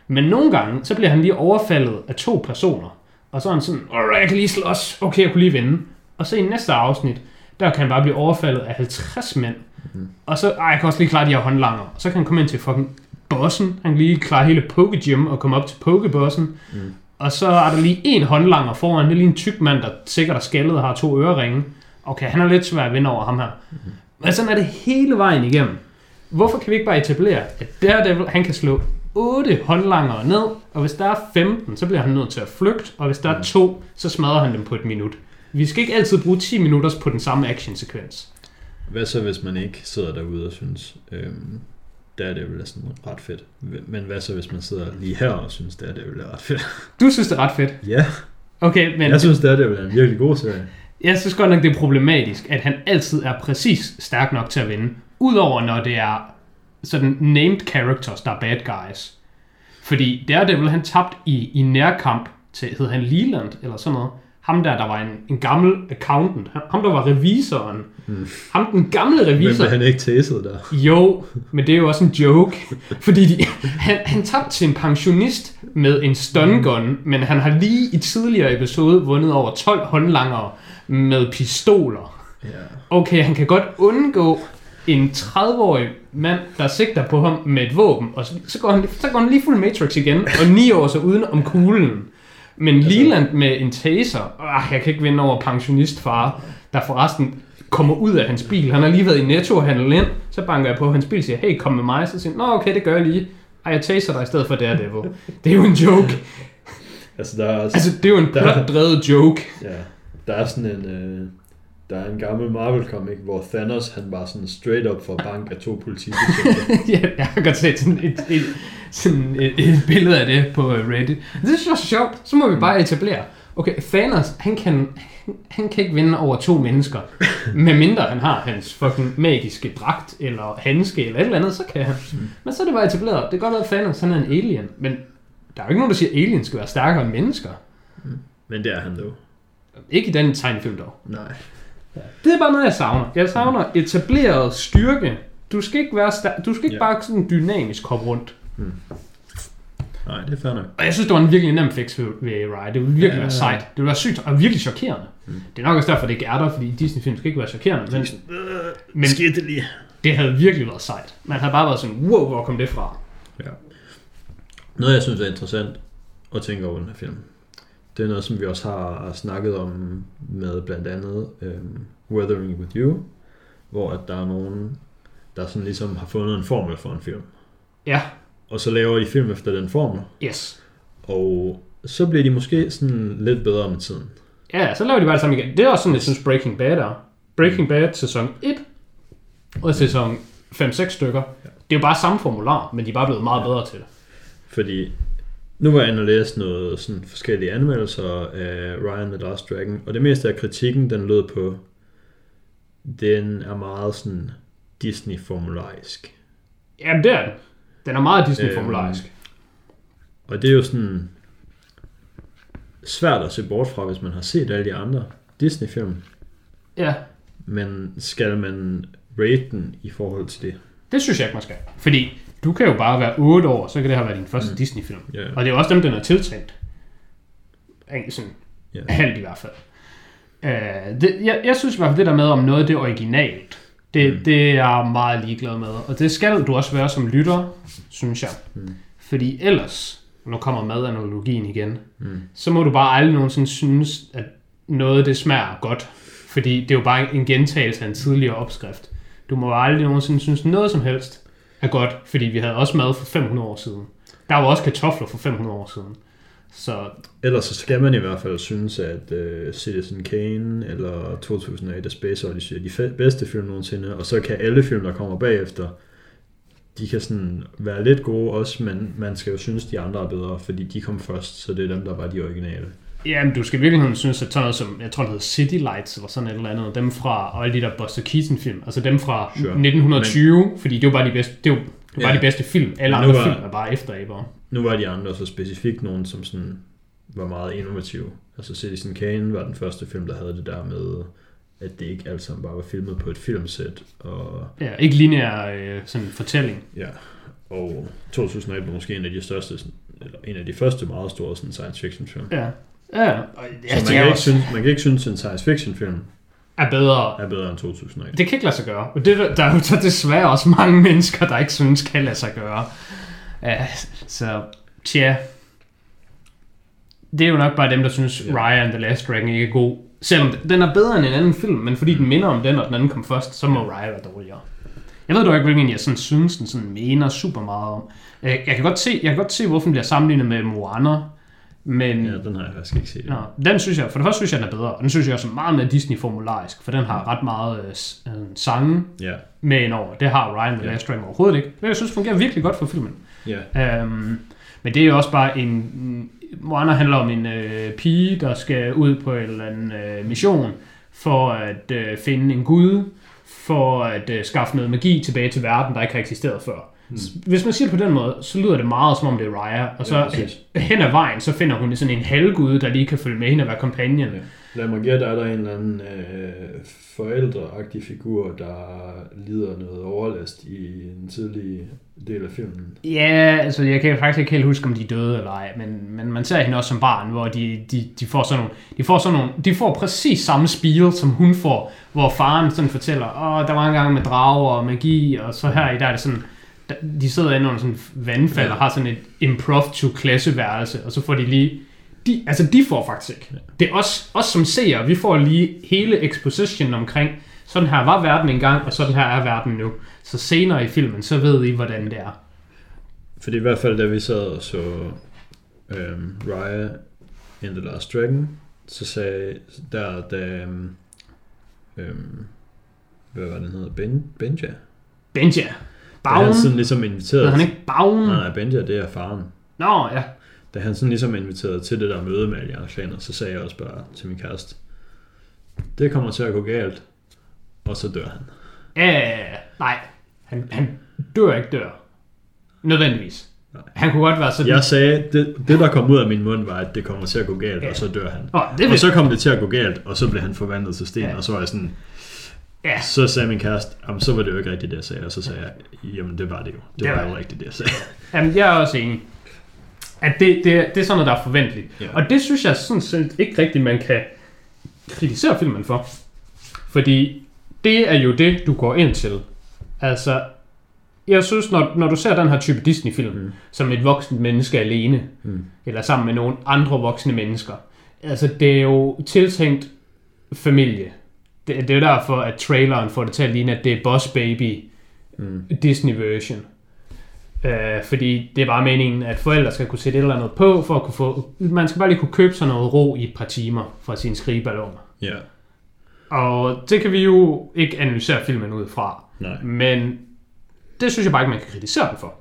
Men nogle gange, så bliver han lige overfaldet af to personer. Og så er han sådan, alright, jeg kan lige slås. Okay, jeg kunne lige vinde. Og så i næste afsnit, der kan han bare blive overfaldet af 50 mænd. Mhm. Og så, ej, jeg kan også lige klare de her håndlanger. Og så kan han komme ind til fucking bossen. Han kan lige klare hele Pokegym og komme op til Pokebossen. Mm. Og så er der lige en håndlanger foran. Det er lige en tyk mand, der sikkert er skaldet og har to øreringe. Okay, han er lidt svær at vinde over ham her. Mhm. Men sådan er det hele vejen igennem. Hvorfor kan vi ikke bare etablere, at Daredevil, han kan slå 8 håndlanger ned, og hvis der er 15, så bliver han nødt til at flygte, og hvis der er to, så smadrer han dem på et minut. Vi skal ikke altid bruge 10 minutter på den samme actionsekvens. Hvad så, hvis man ikke sidder derude og synes, øhm, der er det vel sådan ret fedt. Men hvad så, hvis man sidder lige her og synes, der er det vel ret fedt? Du synes, det er ret fedt. Ja, Okay, men jeg synes, der er det vel en virkelig god serie. jeg synes godt nok, det er problematisk, at han altid er præcis stærk nok til at vinde. Udover når det er sådan named characters, der er bad guys. Fordi Daredevil, han tabte i, i nærkamp til, hed han Leland eller sådan noget. Ham der, der var en, en gammel accountant. Ham- der var revisoren. Mm. Ham, den gamle Men revisor. blev han ikke tastet der? Jo, men det er jo også en joke. Fordi de, han, han tabte til en pensionist med en stun gun, men han har lige i tidligere episode vundet over 12 håndlanger med pistoler. Ja. Okay, han kan godt undgå en 30-årig mand, der sigter på ham med et våben, og så, så, går, han, så går han lige fuld Matrix igen, og 9 år så uden om kuglen. Men Altså- Leland med en taser, øh, jeg kan ikke vinde over pensionistfar, der forresten kommer ud af hans bil. Han har lige været i Netto og handlet ind, så banker jeg på hans bil og siger, hey, kom med mig. Så siger han, nå okay, det gør jeg lige. Ej, jeg taser dig i stedet for Daredevil. Det er jo en joke. Altså, der er, også, Altså, det er jo en plot-drevet joke. ja, der er sådan en... Øh, der er en gammel Marvel-comic, hvor Thanos, han bare sådan straight up for bank af to politibetjente. ja, jeg har godt set sådan et, et, sådan et, et billede af det på øh, Reddit. Det er så sjovt. Så må vi bare etablere. Okay, Thanos, han kan, han, han kan ikke vinde over to mennesker. Medmindre han har hans fucking magiske dragt, eller handske, eller et eller andet, så kan han. Men så er det bare etableret. Det kan godt at Thanos han er en alien, men der er jo ikke nogen, der siger, at aliens skal være stærkere end mennesker. Men det er han dog. Ikke i den tegnefilm dog. Nej. Det er bare noget, jeg savner. Jeg savner etableret styrke. Du skal ikke, være stær- du skal ikke Ja. bare sådan dynamisk hoppe rundt. Nej, det er fair nok. Og jeg synes, det var en virkelig nem fix ved, ved Ride. Det ville virkelig Ja. være sejt. Det ville være sygt og virkelig chokerende. Mm. Det er nok også derfor, det ikke er der, fordi Disney-film skal ikke være chokerende. Men, men Skete lige. det havde virkelig været sejt. Man havde bare været sådan, wow, hvor kom det fra? Ja. Noget, jeg synes er interessant at tænke over den her film, det er noget, som vi også har snakket om med blandt andet um, Weathering With You, hvor at der er nogen, der sådan ligesom har fundet en formel for en film. Ja, Og så laver de film efter den formel, yes. og så bliver de måske sådan lidt bedre med tiden. Ja, så laver de bare det samme igen. Det er også sådan, jeg synes Breaking Bad er. Breaking Bad sæson 1 og sæson 5-6 stykker. Det er jo bare samme formular, men de er bare blevet meget bedre til det. Fordi nu var jeg inde og læse noget sådan forskellige anmeldelser af Ryan the Last Dragon, og det meste af kritikken, den lød på, den er meget sådan Disney-formularisk. Jamen, det er den. Den er meget Disney-formularisk. Øhm. Og det er jo sådan svært at se bort fra, hvis man har set alle de andre Disney-film. Ja, Men skal man rate den i forhold til det? det synes jeg ikke, man skal. Fordi du kan jo bare være 8 år, så kan det have været din første Mm. Disney-film. Ja. Og det er også dem, den er tiltænkt. Sådan Ja. halvt i hvert fald. Uh, det, jeg, jeg synes i hvert fald, det der med, om noget det er originalt, det, Mm. det er jeg meget ligeglad med. Og det skal du også være som lytter, synes jeg. Mm. Fordi ellers, nu kommer madanalogien igen, Mm. så må du bare aldrig nogensinde synes, at noget det smager godt, fordi det er jo bare en gentagelse af en tidligere opskrift. Du må aldrig nogensinde synes noget som helst er godt, fordi vi havde også mad for 500 år siden. Der var også kartofler for 500 år siden. Så Ellers så skal man i hvert fald synes, at uh, Citizen Kane eller 2008 A Space Odyssey er de bedste film nogensinde, og så kan alle film, der kommer bagefter, de kan sådan være lidt gode også, men man skal jo synes, de andre er bedre, fordi de kom først, så det er dem, der var de originale. Ja, men du skal virkelig synes, at sådan noget som, jeg tror, det hedder City Lights, eller sådan et eller andet, dem fra, og alle de der Buster Keaton-film, altså dem fra Sure. 1920, men, fordi det var bare de bedste, det var, det var Ja. de bedste film. Alle andre var- film er bare efterabere. Nu var de andre så specifikt nogen, som sådan var meget innovative. Altså Citizen Kane var den første film, der havde det der med, at det ikke alt sammen bare var filmet på et filmsæt, og Ja, ikke lineær øh, sådan fortælling. Ja, og 2008 var måske en af de største, sådan- eller en af de første meget store sådan, science fiction film. Ja. Ja, og Så jeg man kan, ikke også, synes, man kan ikke synes, at en science fiction film er bedre. er bedre end 2008. Det kan ikke lade sig gøre. Og det, der, der er jo så desværre også mange mennesker, der ikke synes, kan lade sig gøre. Ja, så tja. Det er jo nok bare dem, der synes. Raya and the Last Dragon ikke er god. Selvom den er bedre end en anden film, men fordi den minder om den, og den anden kom først, så må Raya være dårligere. Jeg ved dog ikke, hvilken jeg sådan synes, den sådan mener super meget om. Øh, Jeg kan godt se, jeg kan godt se hvorfor den bliver sammenlignet med Moana, men Ja, den har jeg faktisk ikke set. Nå, den synes jeg, for det første synes jeg, den er bedre, og den synes jeg også er meget mere Disney-formularisk, for den har ret meget øh, øh, sange Ja, med indover. Det har Ryan the Ja. Last Dragon overhovedet ikke. Det jeg synes fungerer virkelig godt for filmen. ja, Øhm, men det er jo også bare en... Moana handler om en øh, pige, der skal ud på en eller anden øh, mission for at øh, finde en gud, for at øh, skaffe noget magi tilbage til verden, der ikke har eksisteret før. Hmm. Hvis man siger det på den måde, så lyder det meget som om det er Raya, og så Ja, hen ad vejen, så finder hun sådan en halvgud, der lige kan følge med hende og være companion. ja. Lad mig gætte, er der en eller anden øh, forældreagtig figur, der lider noget overlast i en tidlig del af filmen. Ja, altså jeg kan faktisk ikke helt huske, om de er døde eller ej, men, men man ser hende også som barn, hvor de, de, de får sådan nogle, de får sådan nogle, de får præcis samme spil, som hun får, hvor faren sådan fortæller, åh, der var en gang med drager og magi, og så her i der er det sådan, de sidder inde under sådan et vandfald Ja. og har sådan et improv to klasseværelse, og så får de lige, de, altså de får faktisk ikke. Det er os, os som seere, vi får lige hele exposition omkring, sådan her var verden engang, og sådan her er verden nu. Så senere i filmen, så ved I, hvordan det er. Fordi i hvert fald, da vi sad og så øhm, Raya in the Last Dragon, så sagde der, da øhm, øhm, hvad var det, den hedder? Ben, Benja? Benja. Da Baun. han sådan ligesom inviteret... Hedder han ikke Baun? Nej, nej, Benja, det er faren. Nå, ja. Da han sådan ligesom inviteret til det der møde med alle klaner, så sagde jeg også bare til min kæreste, det kommer til at gå galt, og så dør han. Ja, nej. Han, han dør ikke dør. Nødvendigvis. Nej. Han kunne godt være sådan... Jeg sagde, det, det der kom ud af min mund var, at det kommer til at gå galt, og så dør han. Åh, det Og vil... så kom det til at gå galt, og så blev han forvandlet til sten, Ja. og så var jeg sådan, Ja, så sagde min kæreste, jamen så var det jo ikke rigtigt det, jeg sagde, og så sagde jeg, jamen det var det jo. Det, Det var var jo rigtigt det, jeg sagde. jamen, jeg er også enig. At det, det, det er sådan noget, der er forventeligt. Ja. Og det synes jeg sådan set ikke rigtigt, man kan kritisere filmen for. Fordi det er jo det, du går ind til. Altså, jeg synes, når, når du ser den her type Disney-film, Mm. som et voksent menneske alene, Mm. eller sammen med nogle andre voksne mennesker, altså det er jo tiltænkt familie. Det, det er derfor, at traileren får det til at ligne, at det er Boss Baby Mm. Disney version. Øh, fordi det er bare meningen, at forældre skal kunne sætte et eller andet på, for at kunne få... Man skal bare lige kunne købe sådan noget ro i et par timer fra sine skrigeballoner. Ja, Og det kan vi jo ikke analysere filmen ud fra. nej, Men det synes jeg bare ikke, man kan kritisere den for.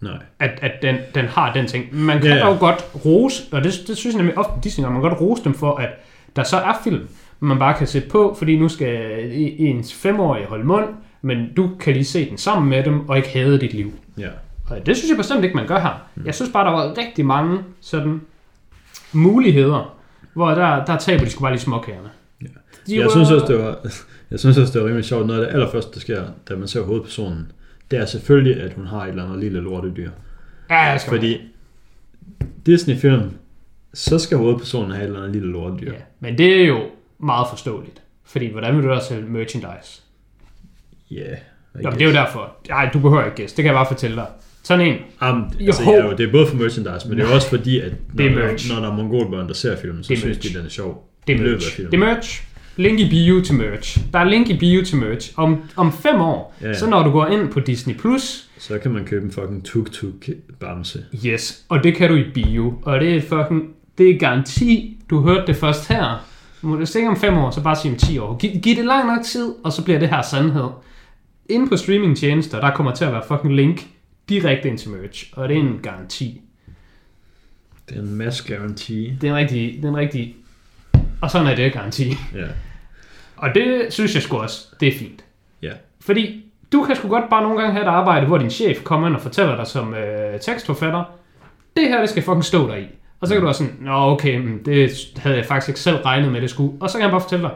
nej. At, at den, den har den ting. Man kan ja. dog godt rose, og det, det synes jeg nemlig ofte Disney man kan godt rose dem for, at der så er film, man bare kan sætte på, fordi nu skal ens femårige holde mund, men du kan lige se den sammen med dem, og ikke hade dit liv. Ja. Og det synes jeg bestemt ikke, man gør her. Mm. Jeg synes bare, der var rigtig mange sådan muligheder, hvor der, der taber de sgu bare lige småkagerne. Ja. De Jeg var- synes også, det var, jeg synes også, det var rimelig sjovt. Noget af det allerførste, der sker, da man ser hovedpersonen, det er selvfølgelig, at hun har et eller andet lille lortedyr. Ja, jeg skal Fordi Disney-film, så skal hovedpersonen have et eller andet lille lortedyr. Ja, men det er jo meget forståeligt. Fordi hvordan vil du da sælge merchandise? Ja. Yeah, Nå, det er jo derfor. Nej, du behøver ikke gæste. Det kan jeg bare fortælle dig. Sådan en. Um, altså, ja, jo, det er både for merchandise, men det er også fordi, at når, Det er merch. når der er mongolbørn, der ser filmen, så Det synes merch. de, den er sjov. Det er merch. Det er merch. Link i bio til merch. Der er link i bio til merch. Om, om fem år, ja. så når du går ind på Disney+, Plus, Så kan man købe en fucking tuk-tuk-bamse. yes, og det kan du i bio. Og det er fucking, det er garanti, du hørte det først her. Må du ikke om fem år, så bare sige om 10 år. Giv, giv det lang nok tid, og så bliver det her sandhed. Inde på streamingtjenester, der kommer til at være fucking link direkte ind til merch, og det er en garanti. Det er en masse garanti. Det er en rigtig, det er en rigtig, og sådan er det garanti. Ja. Og det synes jeg sgu også, det er fint. Ja. Fordi du kan sgu godt bare nogle gange have et arbejde, hvor din chef kommer ind og fortæller dig som øh, tekstforfatter, det her, det skal fucking stå der i. Og så kan du også sådan, nå okay, men det havde jeg faktisk ikke selv regnet med, det skulle. Og så kan jeg bare fortælle dig,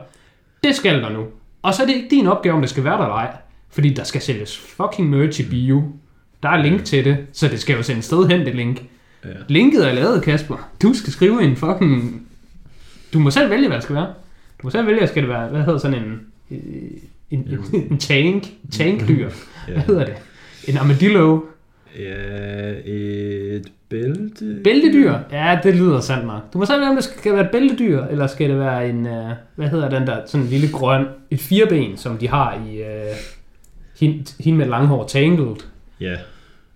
det skal der nu. Og så er det ikke din opgave, om det skal være der eller ej. Fordi der skal sælges fucking merch i bio. Der er link til det, så det skal jo sendes sted hen, det link. Ja. Linket er lavet, Kasper. Du skal skrive en fucking... Du må selv vælge, hvad det skal være. Du må selv vælge, skal det være, hvad hedder sådan en... En, en, en tank, tankdyr. Hvad hedder det? En armadillo. Ja, et bælte. Bæltedyr? Ja, det lyder sandt nok. Du må selv om det skal være et bæltedyr, eller skal det være en... Uh, hvad hedder den der sådan en lille grøn... Et fireben, som de har i... Uh, hende, hende med langhår, Tangled. Ja,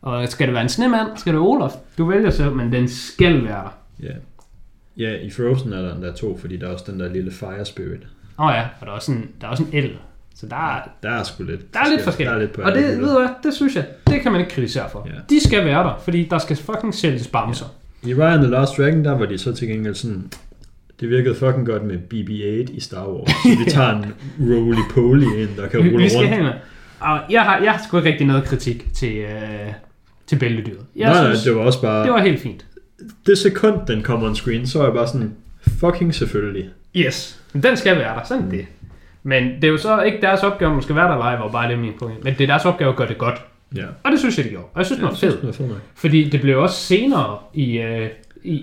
Og skal det være en snemand? Skal det være Olaf? Du vælger selv, men den skal være der. ja. Ja, i Frozen er der den der to, fordi der er også den der lille fire spirit. Åh oh ja, og der er også en, der er også en el. Så der er, Der er sgu lidt der er lidt Der forskelligt. er lidt på og det, ved du hvad, det synes jeg, det kan man ikke kritisere for. Ja. De skal være der, fordi der skal fucking sælges bamser. I Ryan the Last Dragon, der var de så til gengæld sådan... Det virkede fucking godt med BB-8 i Star Wars. Så vi tager en roly-poly ind, der kan rulle vi skal rundt. have. Og jeg har, jeg har sgu ikke rigtig noget kritik til, øh, til bæltedyret. Jeg Nej, nej, synes, det var også bare... det var helt fint. Det sekund, den kommer on screen, så er jeg bare sådan... Fucking selvfølgelig. Yes, men den skal være der, sådan mm. det. Men det er jo så ikke deres opgave, den skal være der live, og bare det er min point. Men det er deres opgave at gøre det godt. Ja. Og det synes jeg, de gjorde. Og jeg synes, fedt. det var fedt. Fordi det blev også senere i, øh, i,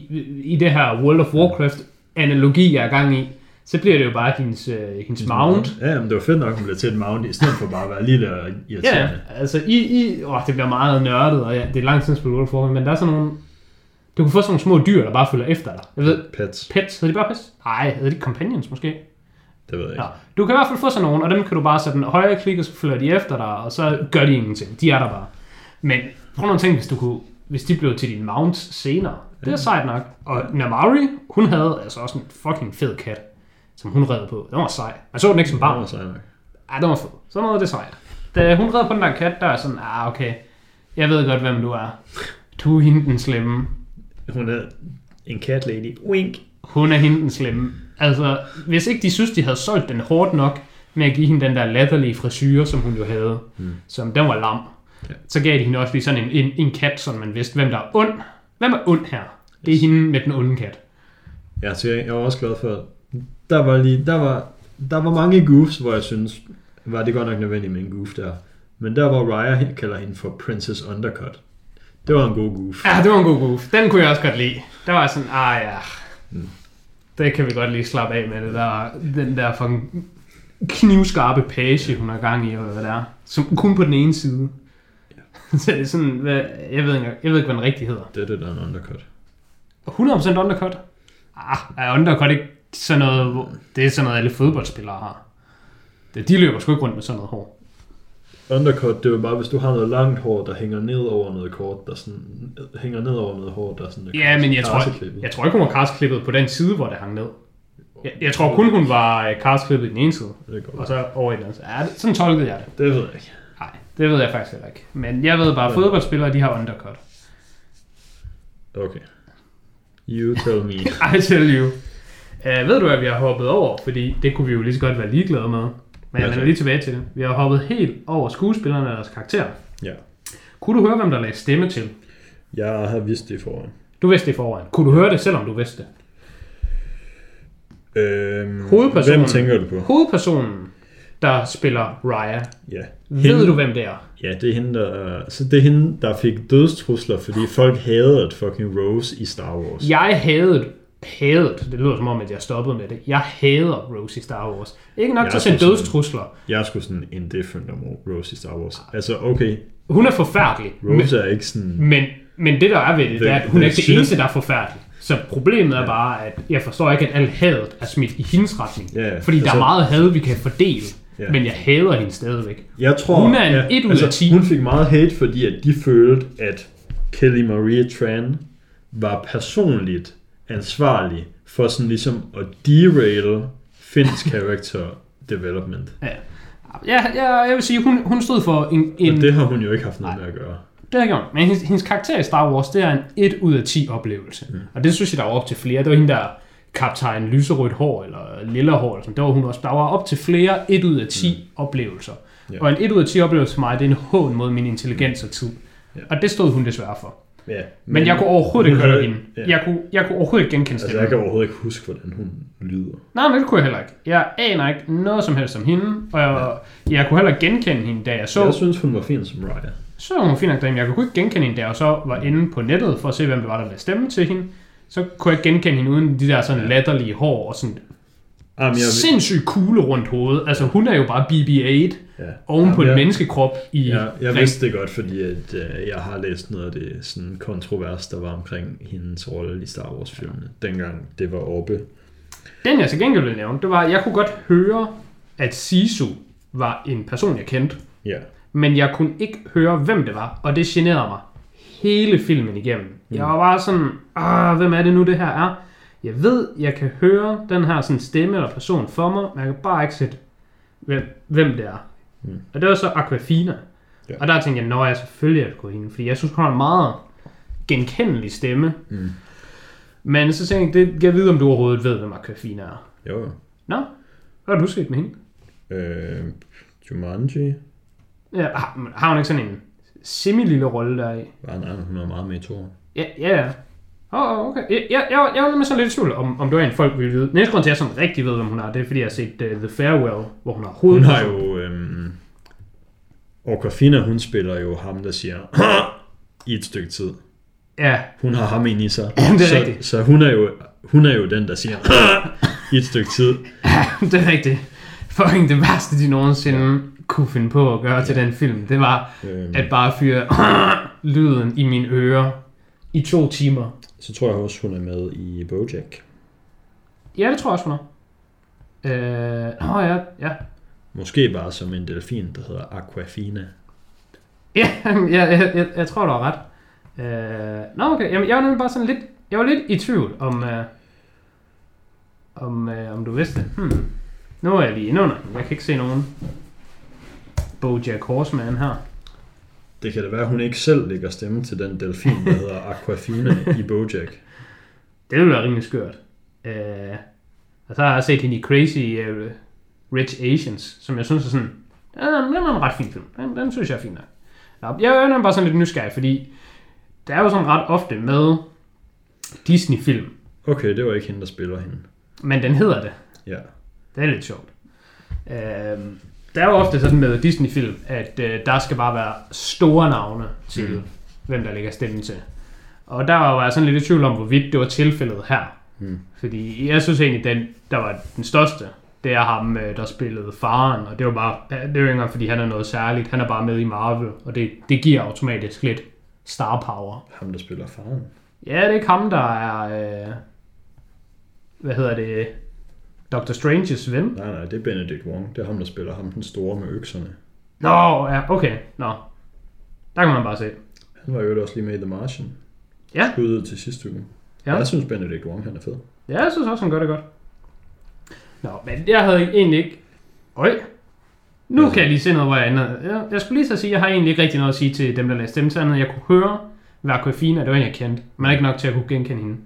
i det her World of Warcraft analogi, jeg er gang i, så bliver det jo bare hendes, øh, hendes mount. Ja, men det var fedt nok, at hun blev til et mount, i stedet for bare at være lille og Ja, irriterende. altså i, i åh, det bliver meget nørdet, og ja, det er lang tid spillet of Warcraft, men der er sådan nogle, du kan få sådan nogle små dyr, der bare følger efter dig. Jeg ved, Pets, pets, hedder de bare pets? Nej, hedder de companions måske? Det ved jeg ikke. Ja. Du kan i hvert fald få sådan nogle, og dem kan du bare sætte en højre klik, og så følger de efter dig, og så gør de ingenting. De er der bare. Men prøv nogle ting, hvis du kunne, hvis de blev til din mount senere. Det er sejt nok. Og Namari, hun havde altså også en fucking fed kat, som hun red på. Den var sej. Man så den ikke som Det var barn. sejt nok. Ja, den var fed. Sådan noget, det er sejt. Da hun red på den der kat, der er sådan, ah, okay. Jeg ved godt, hvem du er. Du er hende den slemme. Hun er en cat lady. Wink. Hun er hende den slemme. Altså, hvis ikke de synes, de havde solgt den hårdt nok med at give hende den der latterlige frisyre, som hun jo havde, mm. som den var lam, Ja. så gav de hende også lige sådan en, en, en kat, så man vidste, hvem der er ond. Hvem er ond her? Det er hende med den onde kat. Ja, så jeg, jeg var også glad for, der var, lige, der var, der var mange goofs, hvor jeg synes, var det godt nok nødvendigt med en goof der. Men der hvor Raya kalder hende for Princess Undercut. Det var en god goof. Ja, det var en god goof. Den kunne jeg også godt lide. Der var sådan, ah ja, Mm. Det kan vi godt lige slappe af med det der, den der fucking knivskarpe page, hun har gang i, og hvad det er. Som kun på den ene side. Så det er sådan, hvad, jeg, ved ikke, jeg ved ikke, hvad den rigtig hedder. Det er det, der er en undercut. 100% undercut? Ah, er undercut ikke sådan noget, det er sådan noget, alle fodboldspillere har. Det, de løber sgu ikke rundt med sådan noget hår. Undercut, det er jo bare, hvis du har noget langt hår, der hænger ned over noget kort, der sådan, hænger ned over noget hår, der sådan... Ja, men jeg tror, jeg tror ikke, hun var kastklippet på den side, hvor det hang ned. Jeg, jeg tror kun, hun var øh, kastklippet i den ene side, Det er godt. og så over i den anden side. Ja, det- sådan tolkede jeg det. Det ved jeg ikke. Nej, det ved jeg faktisk heller ikke. Men jeg ved bare, at fodboldspillere, de har undercut. Okay. You tell me. I tell you. Uh, ved du, at vi har hoppet over? Fordi det kunne vi jo lige så godt være ligeglade med. Men jeg Ja, vender lige tilbage til det. Vi har hoppet helt over skuespillerne og deres karakterer. ja. Kunne du høre, hvem der lagde stemme til? Jeg har vidst det i forvejen. Du vidste det i forvejen. Kunne du høre det, selvom du vidste det? Øhm, Hovedpersonen. Hvem tænker du på? Hovedpersonen, der spiller Raya. Ja. Ved du, hvem det er? Ja, det er hende, der, så det er hende, der fik dødstrusler, fordi folk havde et fucking Rose i Star Wars. Jeg havde hadet, det lyder som om, at jeg stoppede med det. Jeg hader Rose i Star Wars. Ikke nok Jeg til at sende dødstrusler. Jeg er sgu sådan indifferent om Rose i Star Wars. Altså, okay, Hun er forfærdelig. Rose er ikke sådan... Men, men det der er ved det, det er, at hun er The ikke det eneste, der er forfærdelig. Så problemet er bare, at jeg forstår ikke, at alt hadet er smidt i hendes retning. Ja, ja. Fordi der Altså- er meget had, vi kan fordele. Ja. Men jeg hader hende stadigvæk. Jeg tror, Hun er en et ud af ti. Hun fik meget hate, fordi at de følte, at Kelly Marie Tran var personligt ansvarlig for sådan ligesom at derail Finns character development. Ja. Ja, ja, jeg vil sige, hun, hun stod for en... en Og det har hun jo ikke haft noget med at gøre. Det har gjort. Men hendes, hendes karakter i Star Wars, det er en 1 ud af 10 oplevelse. Mm. Og det synes jeg, der var op til flere. Det var hende der kaptajn lyserødt hår, eller lilla hår, eller sådan. Der var hun også. Der var op til flere 1 ud af 10 mm. oplevelser. Ja. Og en 1 ud af 10 oplevelse for mig, det er en hån mod min intelligens og tid. Ja. Og det stod hun desværre for. Ja, Men, men jeg kunne overhovedet ikke høre hende. ja. Jeg, kunne, jeg kunne overhovedet ikke genkende Altså, stemmen. jeg kan overhovedet ikke huske, hvordan hun lyder. Nej, men det kunne jeg heller ikke. Jeg aner ikke noget som helst om hende, og jeg, jeg kunne heller ikke genkende hende, da jeg så, Jeg synes, hun var fin som Raya. så hun var fin nok derinde. Jeg kunne ikke genkende hende, da jeg så var inde på nettet for at se, hvem det var, der ville stemme til hende. Så kunne jeg genkende hende uden de der sådan latterlige hår og sådan Jamen, jeg, sindssygt kugle rundt hovedet. Altså hun er jo bare BB-8 ja. oven på Jamen, en jeg, menneskekrop i jeg, jeg vidste det godt, fordi at, øh, jeg har læst noget af det sådan kontrovers, der var omkring hendes rolle i Star Wars-filmene, dengang det var oppe. Den jeg til gengæld ville nævne, det var, at jeg kunne godt høre, at Sisu var en person, jeg kendte. Ja. men jeg kunne ikke høre, hvem det var, og det generede mig hele filmen igennem. Mm. Jeg var bare sådan, ah, hvem er det nu, det her er? Jeg ved, jeg kan høre den her sådan stemme eller person for mig, men jeg kan bare ikke sætte, hvem, hvem det er. Mm. Og det var så Aquafina. Ja. Og der tænkte jeg, når jeg selvfølgelig er det hende, fordi jeg synes, hun har en meget genkendelig stemme. Mm. Men så tænkte jeg, det jeg vide, om du overhovedet ved, hvem Aquafina er. Jo. Nå, hvad har du set med hende? Øh, Jumanji. Ja, har, har hun ikke sådan en semi-lille rolle der i? Var nej, hun er meget med i toren. Ja, ja, ja. Åh, oh, okay. Jeg, jeg, jeg, jeg var nemlig sådan lidt i tvivl, om, om det var en folk ville vide. Næste grund til, at jeg sådan rigtig ved, hvem hun er, det er, fordi jeg har set uh, The Farewell, hvor hun har Hun hovedet. har jo... Øhm, Orkafina, hun spiller jo ham, der siger i et stykke tid. Ja, Hun har ham ind i sig. Jamen, det er så, rigtigt. Så hun er, jo, hun er jo den, der siger i et stykke tid. det er rigtigt. Fucking det værste, de nogensinde kunne finde på at gøre til den film, det var Øhm, at bare fyre lyden i mine ører i to timer. så tror jeg også, hun er med i Bojack. Ja, det tror jeg også, hun er. Øh, nå ja, ja. Måske bare som en delfin, der hedder Aquafina. Ja, jeg, jeg, jeg, jeg tror, du har ret. Øh, nå, okay. Jamen, jeg var nemlig bare sådan lidt... Jeg var lidt i tvivl om... Øh, om, øh, om du vidste det. Hmm. Nu er jeg lige inde under. Jeg kan ikke se nogen Bojack Horseman her. Det kan da være, at hun ikke selv lægger stemme til den delfin, der hedder Aquafina i Bojack. Det ville være rimelig skørt. Øh, og så har jeg set hende i Crazy uh, Rich Asians, som jeg synes er sådan... Den er, den er en ret fin film. Den, den synes jeg er fin nok. Nå, Jeg er bare sådan lidt nysgerrig, fordi der er jo sådan ret ofte med Disney-film, Okay, det var ikke hende, der spiller hende. men den hedder det. Ja. Det er lidt sjovt. Øh, der er jo ofte sådan med Disney-film, at øh, der skal bare være store navne til, Mm. hvem der lægger stemmen til. Og der var jeg sådan lidt i tvivl om, hvorvidt det var tilfældet her. Mm. Fordi jeg synes egentlig, den, der var den største, det er ham, øh, der spillede faren. Og det var bare, det er jo ikke fordi han er noget særligt. Han er bare med i Marvel, og det, det giver automatisk lidt star power. Ham, der spiller faren. Ja, det er ikke ham, der er... Øh, hvad hedder det? Dr. Stranges ven. Nej, nej, det er Benedict Wong. Det er ham, der spiller ham den store med økserne. Nå, ja, okay. Nå. Der kan man bare se. Han var jo også lige med i The Martian. Ja. Skuddet til sidste uge. Ja. Jeg synes, Benedict Wong han er fed. Ja, jeg synes også, han gør det godt. Nå, men jeg havde egentlig ikke... Øj. Nu Altså- kan jeg lige se noget, hvor jeg ender. Jeg, jeg skulle lige så sige, at jeg har egentlig ikke rigtig noget at sige til dem, der lagde stemme til andet. Jeg kunne høre Vakofina, det var en, jeg kendte. Men ikke nok til at kunne genkende hende.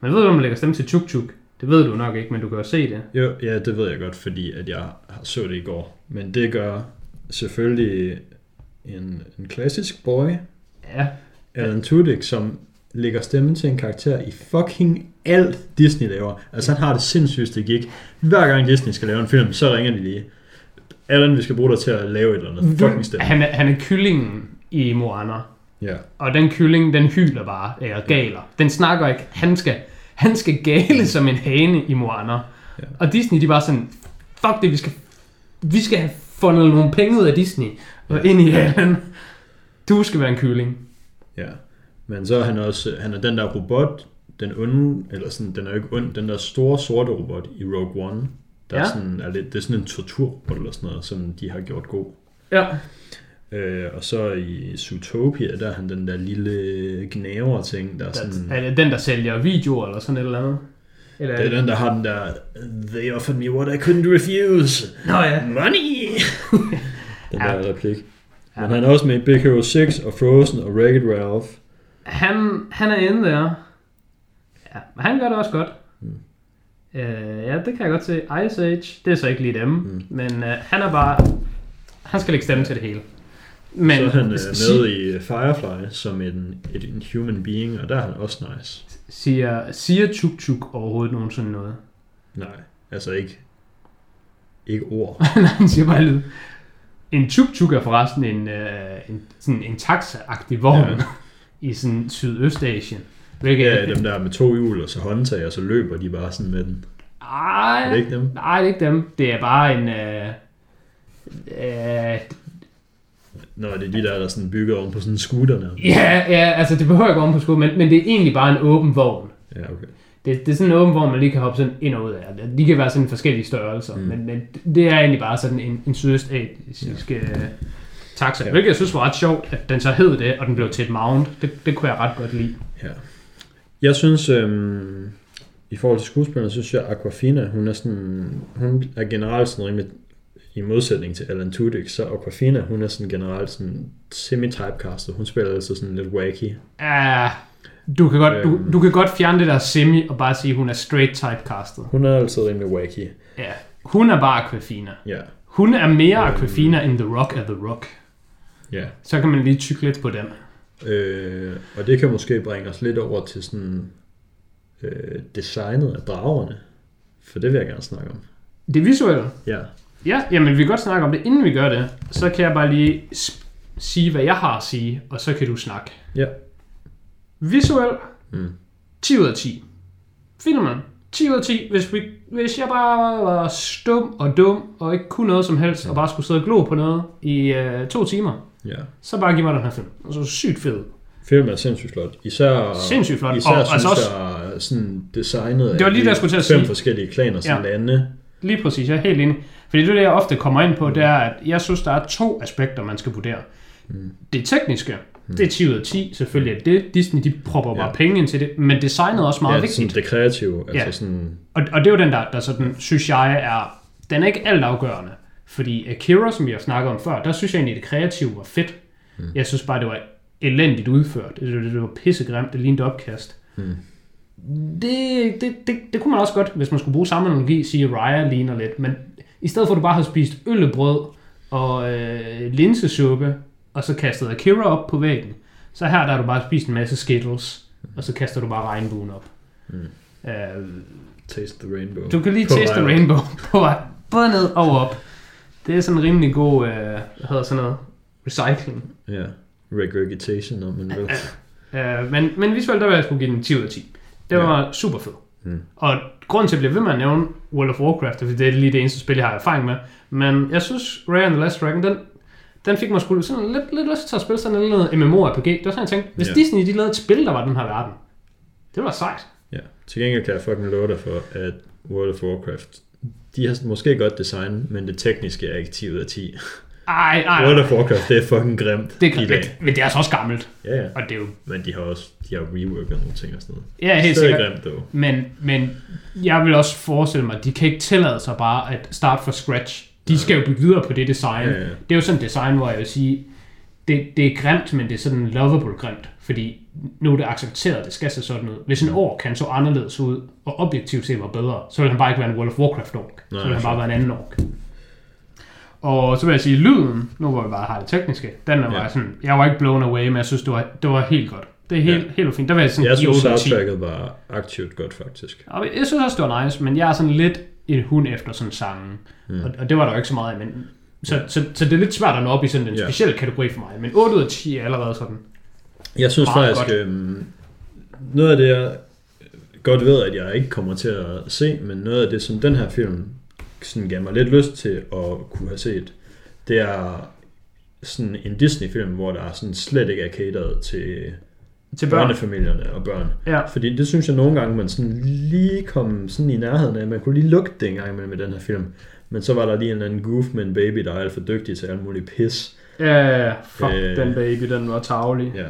Men ved du, om man lægger stemme til Chuk Chuk? Det ved du nok ikke, men du kan jo se det. Jo, ja, det ved jeg godt, fordi at jeg har så det i går. Men det gør selvfølgelig en, en klassisk boy, Ja, Alan Tudyk, som lægger stemme til en karakter i fucking alt Disney laver. Altså han har det sindssygste gik. Hver gang Disney skal lave en film, så ringer de lige. Alan, vi skal bruge dig til at lave et eller andet fucking stemme. han er, han er kyllingen i Moana. Ja. Og den kylling, den hyler bare, eller galer. Den snakker ikke. Han skal, han skal gale som en hane i Moana. Ja. Og Disney, de bare sådan, fuck det, vi skal, vi skal have fundet nogle penge ud af Disney. Og ind i Allen. Du skal være en kylling. Ja. Men så er han også, han er den der robot den onde, eller sådan, den er jo ikke ond, den der store sorte robot i Rogue One, der. Ja. er sådan, er lidt, det er sådan en torturrobot eller sådan noget, som de har gjort god. Ja. Øh, og så i Zootopia, der er han den der lille gnaver ting, der er sådan... Er det den, der sælger videoer eller sådan et eller andet? Eller Det er den, der har den der, they offered me what I couldn't refuse. Nå ja. Money! den Ja. der. Ja. Men han er også med i Big Hero 6 og Frozen og Wreck-It Ralph. Han, han er inde der. Ja, men han gør det også godt. Mm. Øh, ja, det kan jeg godt se. Ice Age, det er så ikke lige dem. Mm. Men øh, han er bare... Han skal lægge stemme til det hele. Men så er han øh, sig- med i Firefly som en, et, en human being, og der er han også nice. siger, siger Chuk Chuk overhovedet nogensinde noget? Nej, altså ikke, ikke ord. Nej, han siger bare lyd. En Chuk Chuk er forresten en, øh, en, sådan en taxa-agtig vogn Ja. i sådan Sydøstasien. Hvilket Ja, dem der med to hjul og så håndtag, og så løber de bare sådan med den. Ej, Er det ikke dem? Nej, det er ikke dem. Det er bare en... Øh, øh, Nå, det er de der, der sådan bygger oven på sådan en scooter nærmest. ja, ja, altså det behøver ikke om på skud, men, men det er egentlig bare en åben vogn. Ja, okay. Det, det er sådan en åben vogn, man lige kan hoppe sådan ind og ud af. De kan være sådan forskellige størrelser, Mm. men, men det er egentlig bare sådan en, en sydøstasisk ja. taxa. Ja. Hvilket jeg synes var ret sjovt, at den så hed det, og den blev til et mount. Det, det kunne jeg ret godt lide. Ja. Jeg synes, øhm, i forhold til skuespillerne, synes jeg, Aquafina, hun er sådan, hun er generelt sådan rimelig, i modsætning til Alan Tudyk, så Aquafina, hun er sådan generelt sådan semi-typecastet. Hun spiller altså sådan lidt wacky. Uh, du, kan godt, du, Øhm. du kan godt fjerne det der semi og bare sige, at hun er straight typecastet. Hun er altid rimelig wacky. Ja. Hun er bare Aquafina. Ja, Hun er mere Øhm. Aquafina end The Rock er The Rock. ja. Så kan man lige tykke lidt på den. Øh, og det kan måske bringe os lidt over til sådan øh, designet af dragerne. For det vil jeg gerne snakke om. Det visuelle. Ja. Ja, jamen vi kan godt snakke om det. Inden vi gør det, så kan jeg bare lige sp- sige, hvad jeg har at sige, og så kan du snakke. Ja. Visuel, Mm. 10 ud af 10. Filmen, 10 ud af 10. Hvis, vi, hvis jeg bare var stum og dum, og ikke kunne noget som helst, og bare skulle sidde og glo på noget i øh, to timer, Ja. så bare giv mig den her film. Og så sygt fed. Filmen er sindssygt flot. Især, Sindssygt flot. Især Og synes altså også- jeg sådan designet Det var lige de det, jeg skulle til at fem sige. forskellige klaner, som Ja. lande. Lige præcis, jeg er helt enig. Fordi det, det, jeg ofte kommer ind på, det er, at jeg synes, der er to aspekter, man skal vurdere. Mm. Det tekniske, det er 10 ud af 10. Selvfølgelig er det. Disney, de propper bare Ja. penge ind til det. Men designet er også meget ja, vigtigt. Sådan det kreative. Altså Ja. sådan, Og, og det er jo den der, der sådan, synes jeg er, den er ikke alt afgørende. Fordi Akira, som vi har snakket om før, der synes jeg egentlig, det kreative var fedt. Mm. Jeg synes bare, det var elendigt udført. Det, det, det var pissegrimt, det lignede opkast. Mm. Det, det, det, det kunne man også godt, hvis man skulle bruge samme analogi, sige, at Raya ligner lidt. Men i stedet for, at du bare havde spist øllebrød og øh, linsesuppe, og så kastet Akira op på væggen, så her der har du bare spist en masse Skittles, og så kaster du bare regnbuen op. Mm. Øh, Taste the rainbow. du kan lige På vej op. Rainbow på vej både ned og op. Det er sådan en rimelig god, øh, hvad hedder sådan noget, recycling. Ja. Regurgitation, om man vil. Øh, men, men visuelt, der vil jeg skulle give den 10 ud af 10. Det var super fed. Mm. Og grunden til, at jeg bliver ved med at nævne World of Warcraft, fordi det er lige det eneste spil, jeg har erfaring med. Men jeg synes, Rare and the Last Dragon, den, den fik mig sgu sådan lidt, lidt lyst til at spille sådan en lille MMORPG. Det var sådan, jeg tænkte, hvis Ja. Disney de lavede et spil, der var den her verden, det var sejt. Ja. Til gengæld kan jeg fucking love dig for, at World of Warcraft, de har måske godt design, men det tekniske er ikke 10 ud af 10. Ej, ej, World of Warcraft, det er fucking grimt Det i kan, men, det er altså også gammelt. Ja, ja. Og det er jo Men de har også de har reworket nogle ting og sådan noget. ja, helt sikkert. grimt, dog. Men, men jeg vil også forestille mig, at de kan ikke tillade sig bare at starte fra scratch. De skal jo bygge videre på det design. Ja, ja. Det er jo sådan et design, hvor jeg vil sige, det, det er grimt, men det er sådan lovable grimt. Fordi nu er det accepteret, at det skal se sådan ud. Hvis en ork kan så anderledes ud, og objektivt set var bedre, så vil han bare ikke være en World of Warcraft ork. Så Nej, vil han bare være en anden ork. Og så vil jeg sige, lyden, nu hvor vi bare har det tekniske, den er Ja. bare sådan, jeg var ikke blown away, men jeg synes, det var, det var helt godt. Det er helt, Ja. helt fint. Der vil jeg sådan Jeg synes, 8 ud af 10. soundtracket var aktivt godt, faktisk. Og jeg synes også, det var nice, men jeg er sådan lidt en hund efter sådan sangen. Mm. Og, og, det var der jo ikke så meget af, men... Så, så, så, det er lidt svært at nå op i sådan en Ja. speciel kategori for mig. Men 8 ud af 10 er allerede sådan. Jeg synes faktisk, øhm, noget af det, jeg godt ved, at jeg ikke kommer til at se, men noget af det, som den her film sådan gav mig lidt lyst til at kunne have set, det er sådan en Disney-film, hvor der sådan slet ikke er cateret til Til børn. børnefamilierne og børn. Ja. Fordi det synes jeg nogle gange, man sådan lige kom sådan i nærheden af. Man kunne lige lugte det en gang imellem med den her film. Men så var der lige en eller anden goof med en baby, der er alt for dygtig til alt muligt pis. Ja, fuck, øh. den baby, den var tavlig. Ja.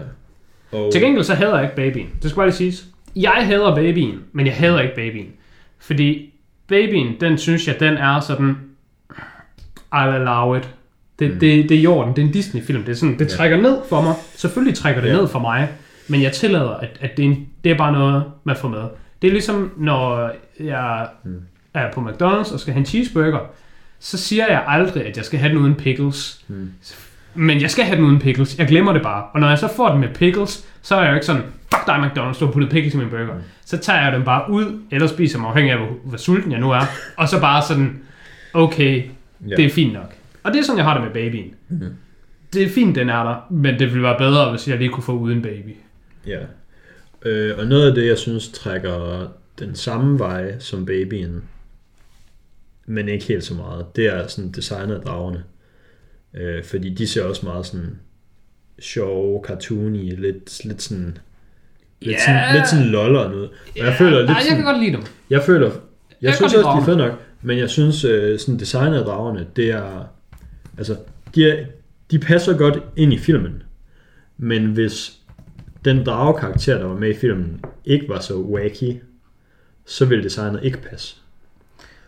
Og, Til gengæld så hader jeg ikke babyen. Det skal bare lige siges. Jeg hader babyen, men jeg hader ikke babyen. Fordi babyen, den synes jeg, den er sådan... I'll allow it. Det, mm. det, det er i orden. Det er en Disney-film. Det, er sådan, det Ja. trækker ned for mig. Selvfølgelig trækker det Ja. ned for mig. Men jeg tillader, at, at det, er en, det er bare noget, man får med. Det er ligesom, når jeg Mm. er på McDonald's og skal have en cheeseburger, så siger jeg aldrig, at jeg skal have den uden pickles. Mm. Men jeg skal have den uden pickles. Jeg glemmer det bare. Og når jeg så får den med pickles, så er jeg jo ikke sådan, fuck dig McDonald's, du har puttet pickles i min burger. Mm. Så tager jeg den bare ud, eller spiser mig afhængig af, hvor, hvor sulten jeg nu er. og så bare sådan, okay, ja. det er fint nok. Og det er sådan, jeg har det med babyen. Mhm. Det er fint, den er der, men det ville være bedre, hvis jeg lige kunne få uden baby. Ja. Øh, og noget af det, jeg synes trækker den samme vej som babyen, men ikke helt så meget, det er sådan designet af dragerne. Øh, fordi de ser også meget sådan sjove, cartoony, lidt, lidt sådan... Lidt, Ja. sådan, lidt sådan loller ud. Og jeg føler lidt Nej, jeg sådan, kan godt lide dem. jeg føler, jeg, Jeg synes også, de er fede nok, men jeg synes, øh, sådan designet af dragerne, det er, altså, de, er, de passer godt ind i filmen, men hvis den dragekarakter, der var med i filmen, ikke var så wacky, så ville designet ikke passe.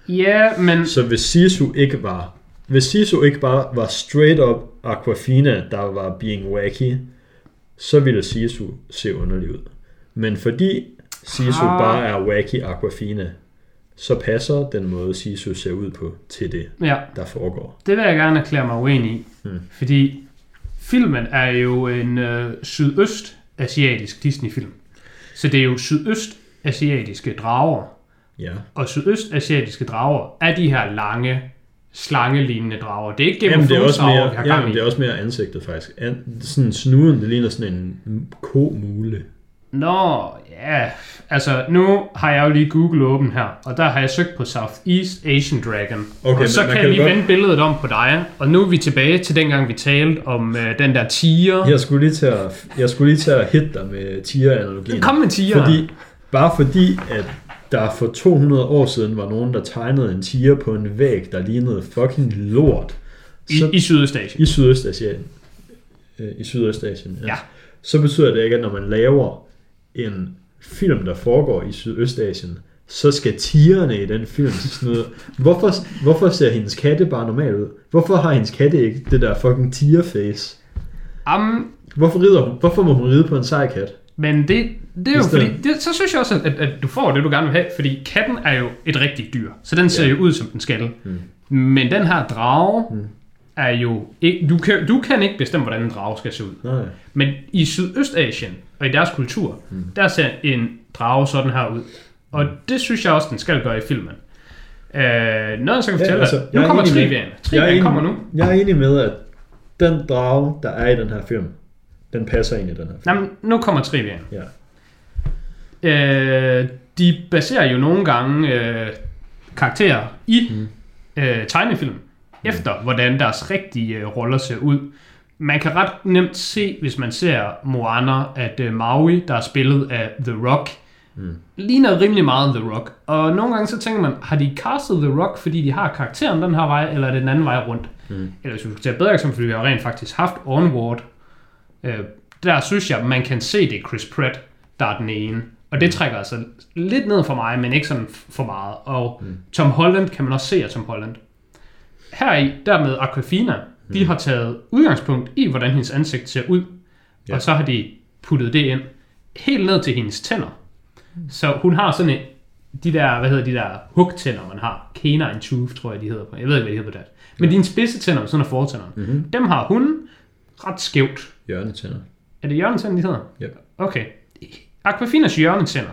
Ja, men Så hvis Sisu ikke var, hvis Sisu ikke bare var straight up Aquafina, der var being wacky, så ville Sisu se underlig ud. Men fordi Sisu Ah. bare er wacky Aquafina, så passer den måde Sisu ser ud på til det, ja, der foregår. det vil jeg gerne erklære mig uenig i. Hmm. Fordi filmen er jo en øh, sydøstasiatisk Disney-film. Så det er jo sydøstasiatiske drager. Ja. Og sydøstasiatiske drager er de her lange, slangelignende drager. Det er ikke Game Jamen, of det er Thrones drager, mere, vi har jamen, gang i. det er også mere ansigtet faktisk. An, sådan snuden, det ligner sådan en komule. Nå, ja. Altså, nu har jeg jo lige Google åben her, og der har jeg søgt på Southeast Asian Dragon. Okay, og så men kan jeg lige godt- vende billedet om på dig, og nu er vi tilbage til dengang, vi talte om øh, den der tiger. Jeg skulle lige til at, jeg skulle lige til at hitte dig med tiger-analogien. Kom med tiger. Fordi, bare fordi, at der for 200 år siden var nogen, der tegnede en tiger på en væg, der lignede fucking lort. I, Så, i Sydøstasien. I Sydøstasien. Øh, I Sydøstasien, Ja. Så betyder det ikke, at når man laver en film, der foregår i Sydøstasien, så skal tigerne i den film snyde. Hvorfor, hvorfor ser hendes katte bare normal ud? Hvorfor har hendes katte ikke det der fucking tigerface? Am, Hvorfor, rider hun? Hvorfor må hun ride på en sej kat? men det, det er jo fordi, det, så synes jeg også, at, at du får det, du gerne vil have, fordi katten er jo et rigtigt dyr, så den ser Ja. jo ud, som den skal. Mm. Men den her drage Mm. er jo ikke, du kan, du kan ikke bestemme, hvordan en drage skal se ud. Nej. Men i Sydøstasien og i deres kultur, mm. der ser en drage sådan her ud. Og det synes jeg også, den skal gøre i filmen. Øh, noget, så kan Ja, fortælle altså, dig. Nu er kommer er, Triviaen enig, kommer nu. jeg er enig med, at den drage, der er i den her film, den passer ind i den her film. Jamen, nu kommer triviaen. Ja. Øh, de baserer jo nogle gange øh, karakterer i Mm. øh, tegnefilm, efter hvordan deres rigtige øh, roller ser ud. Man kan ret nemt se, hvis man ser Moana, at øh, Maui, der er spillet af The Rock, Mm. ligner rimelig meget The Rock. Og nogle gange så tænker man, har de castet The Rock, fordi de har karakteren den her vej, eller er det den anden vej rundt? Mm. Eller hvis vi skal tage bedre eksempel, fordi vi har rent faktisk haft Onward, øh, der synes jeg, man kan se, det Chris Pratt, der er den ene. Og det trækker altså lidt ned for mig, men ikke sådan for meget. Og Mm. Tom Holland kan man også se af Tom Holland. Her i, der med Aquafina, de har taget udgangspunkt i, hvordan hendes ansigt ser ud. Ja. Og så har de puttet det ind helt ned til hendes tænder. Så hun har sådan et, de der, hvad hedder de der hugtænder, man har. Canine tooth, tror jeg, de hedder på. Jeg ved ikke, hvad de hedder på det. Men dine spidse tænder, sådan er fortænderne. Mm-hmm. Dem har hun ret skævt. Hjørnetænder. Er det hjørnetænder, de hedder? Ja. Okay. Aquafinas hjørnetænder,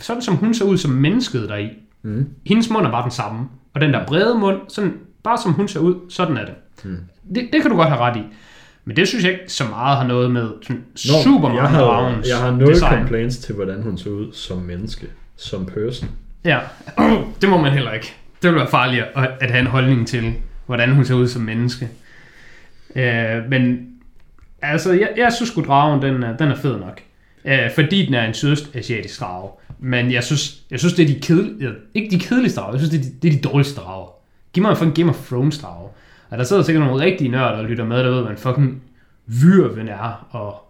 sådan som hun så ud som mennesket deri, Mm. hendes mund er bare den samme. Og den der brede mund, sådan, bare som hun ser ud, sådan er det. Mm. det. Det kan du godt have ret i. Men det synes jeg ikke så meget har noget med sådan Nå, super jeg har, jeg har nul design. complaints til, hvordan hun så ud som menneske. Som person. Ja, det må man heller ikke. Det vil være farligt at, at have en holdning til, hvordan hun ser ud som menneske. Øh, men altså, jeg, jeg synes sgu, dragen den er, den er fed nok. Øh, fordi den er en sydøstasiatisk drage. Men jeg synes, jeg synes det er de kedelige, ikke de kedeligste drager, jeg synes, det er de, det er de dårligste drager. Giv mig en fucking Game of Thrones drage. Og der sidder sikkert nogle rigtige nørder og lytter med derude, hvad en fucking vyrven er, og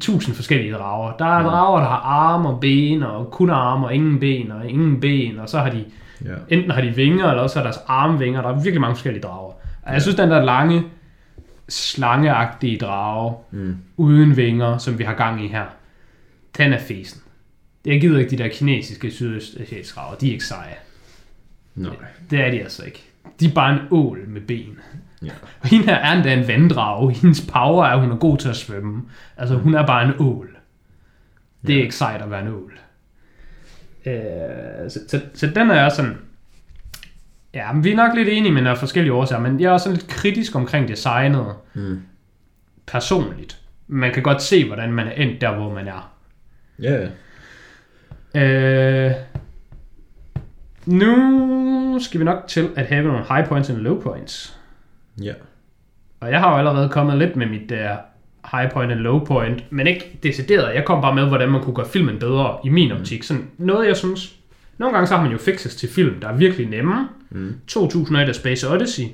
tusind forskellige drager. Der er drager, der har arme og ben, og kun arme og ingen ben, og ingen ben, og så har de, Ja. enten har de vinger, eller også har deres armvinger. Der er virkelig mange forskellige drager. Og jeg synes, den der lange, slangeagtige drage, Mm. uden vinger, som vi har gang i her, den er fesen. Jeg gider ikke de der kinesiske sydøstasiatiske drager, de er ikke seje. Nej. Det er de altså ikke. De er bare en ål med ben. Ja. Og hende her er endda en vanddrage. Hendes power er, at hun er god til at svømme. Altså, hun er bare en ål. Det er Ja. ikke sejt at være en ål. Øh, så, så, så den er jeg sådan... Ja, men vi er nok lidt enige med nogle forskellige årsager, men jeg er også sådan lidt kritisk omkring designet Mm. personligt. Man kan godt se, hvordan man er endt der, hvor man er. Ja, ja. Øh, nu skal vi nok til at have nogle high points og low points. Ja. Og jeg har jo allerede kommet lidt med mit der high point og low point, men ikke decideret. Jeg kom bare med, hvordan man kunne gøre filmen bedre i min optik. Sådan noget, jeg synes... Nogle gange så har man jo fixes til film, der er virkelig nemme. Mm. 2001 af Space Odyssey.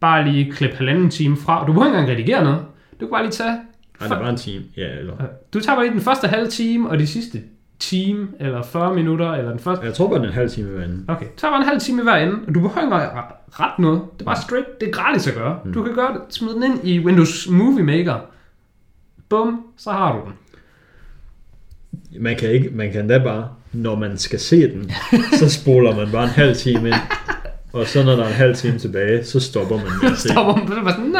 Bare lige klip halvanden time fra. Du behøver ikke engang redigere noget. Du kan bare lige tage... Ej, det var en time. Ja, eller... Du tager bare lige den første halve time, og de sidste time, eller 40 minutter, eller den første... Jeg tror bare, den en halv time hver ende. Okay, så bare en halv time i hver ende, og du behøver ikke ret noget. Det er bare straight, det er gratis at gøre. Mm. Du kan gøre det, smide den ind i Windows Movie Maker. Bum, så har du den. Man kan, ikke, man kan da bare, når man skal se den, så spoler man bare en halv time ind. Og så når der er en halv time tilbage, så stopper man med at se. Stopper man, så bare sådan, nå,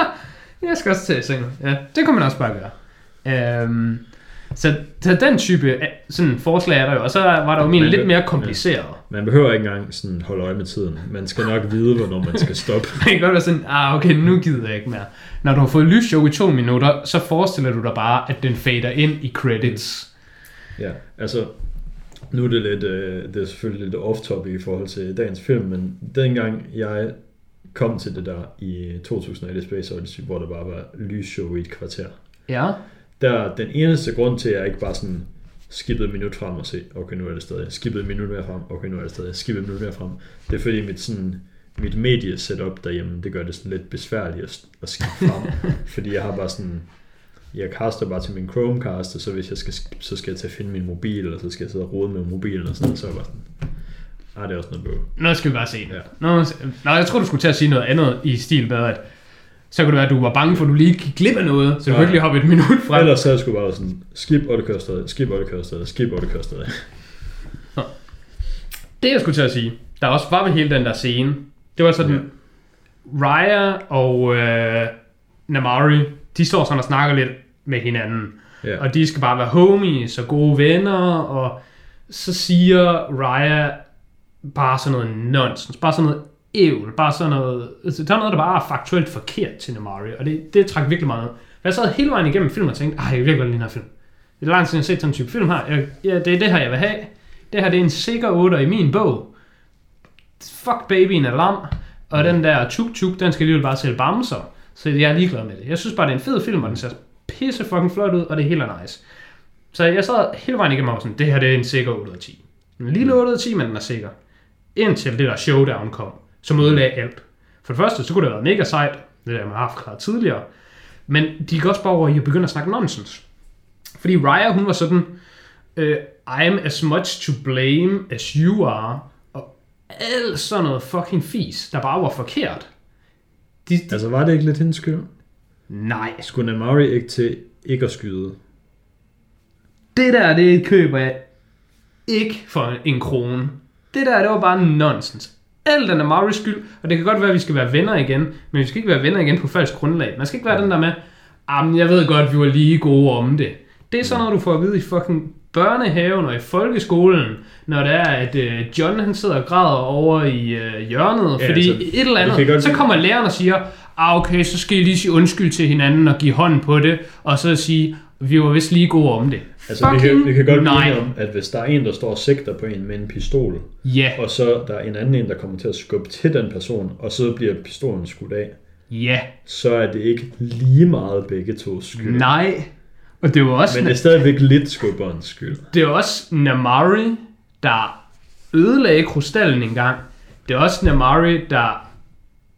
jeg skal også til sengen. Ja, det kan man også bare gøre. Øhm, så, så den type øh, sådan forslag er der jo, og så var der jo min lidt mere kompliceret. Man behøver ikke engang sådan holde øje med tiden. Man skal nok vide, hvornår man skal stoppe. Man kan godt være sådan, ah okay, nu gider jeg ikke mere. Når du har fået lysshow i to minutter, så forestiller du dig bare, at den fader ind i credits. Ja, altså, nu er det lidt, øh, det er selvfølgelig lidt off-topic i forhold til dagens film, men dengang jeg kom til det der i 2001 Space Odyssey, hvor der bare var lysshow i et kvarter, Ja. der den eneste grund til, at jeg ikke bare sådan skippede et minut frem og se, okay, nu er det stadig, skippede et minut mere frem, okay, nu er det stadig, skippede et minut mere frem, det er fordi mit sådan, mit mediesetup derhjemme, det gør det sådan lidt besværligt at, at skippe frem, fordi jeg har bare sådan, jeg caster bare til min Chromecast, og så hvis jeg skal så skal jeg til at finde min mobil, og så skal jeg sidde og rode med mobilen, og sådan, og så er jeg bare sådan, ah, det er også noget bøv. Nu skal vi bare se. Ja. Nå, nå, jeg tror du skulle til at sige noget andet i stil med, at så kunne det være, at du var bange for, at du lige gik glip af noget, så du Ja. kunne lige hoppe et minut frem. Ellers så sgu bare sådan, skip, stadig, skip, stadig, skip, og det jeg skulle til at sige, der også var ved hele den der scene, det var sådan, Raya og øh, Namari, de står sådan og snakker lidt med hinanden. Ja. Og de skal bare være homies og gode venner, og så siger Raya bare sådan noget nonsens, bare sådan noget ævl, bare sådan noget, altså, der er noget, der bare er faktuelt forkert til Namari, og det, det trækker virkelig meget ned. Jeg sad hele vejen igennem filmen og tænkte, ej, jeg vil virkelig godt lide den her film. Det er lang tid, siden, jeg har set sådan en type film her. Jeg, ja, det er det her, jeg vil have. Det her, det er en sikker 8 i min bog. Fuck babyen er lam, og den der tuk-tuk, den skal alligevel bare sælge bamser. Så jeg er ligeglad med det. Jeg synes bare, det er en fed film, og den ser pisse fucking flot ud, og det er helt nice. Så jeg sad hele vejen igennem og sådan, det her det er en sikker 8 ud af 10. En lille 8 ud af 10, men den er sikker. Indtil det der showdown kom, som ødelagde alt. For det første, så kunne det have været mega sejt, det der man har haft tidligere. Men de gik også bare over i at begynde at snakke nonsens. Fordi Raya, hun var sådan, øh, I'm as much to blame as you are, og alt sådan noget fucking fis, der bare var forkert. De, de, Altså, var det ikke lidt hendes skyld? Nej, Skulle Namari ikke til ikke at skyde? det der, det køber jeg ikke for en krone. Det der, det var bare nonsens. Alt den er Maris skyld, og det kan godt være, at vi skal være venner igen, men vi skal ikke være venner igen på falsk grundlag. Man skal ikke være den der med, jamen jeg ved godt, vi var lige gode om det. Det er sådan noget, du får at vide i fucking børnehaven og i folkeskolen, når det er, at øh, John han sidder og græder over i øh, hjørnet, Ja, fordi altså, et eller andet, godt så kommer læreren og siger, ah okay, så skal I lige sige undskyld til hinanden og give hånd på det, og så sige, vi var vist lige gode om det. Altså, vi kan, vi kan godt blive om, at hvis der er en, der står og sigter på en med en pistol, Ja, og så der er en anden en, der kommer til at skubbe til den person, og så bliver pistolen skudt af, ja, så er det ikke lige meget begge to skyld. nej. Og det var også, Men det er stadigvæk lidt skubberens skyld. det var også Namari, der ødelagde krystallen engang. Det er også Namari, der...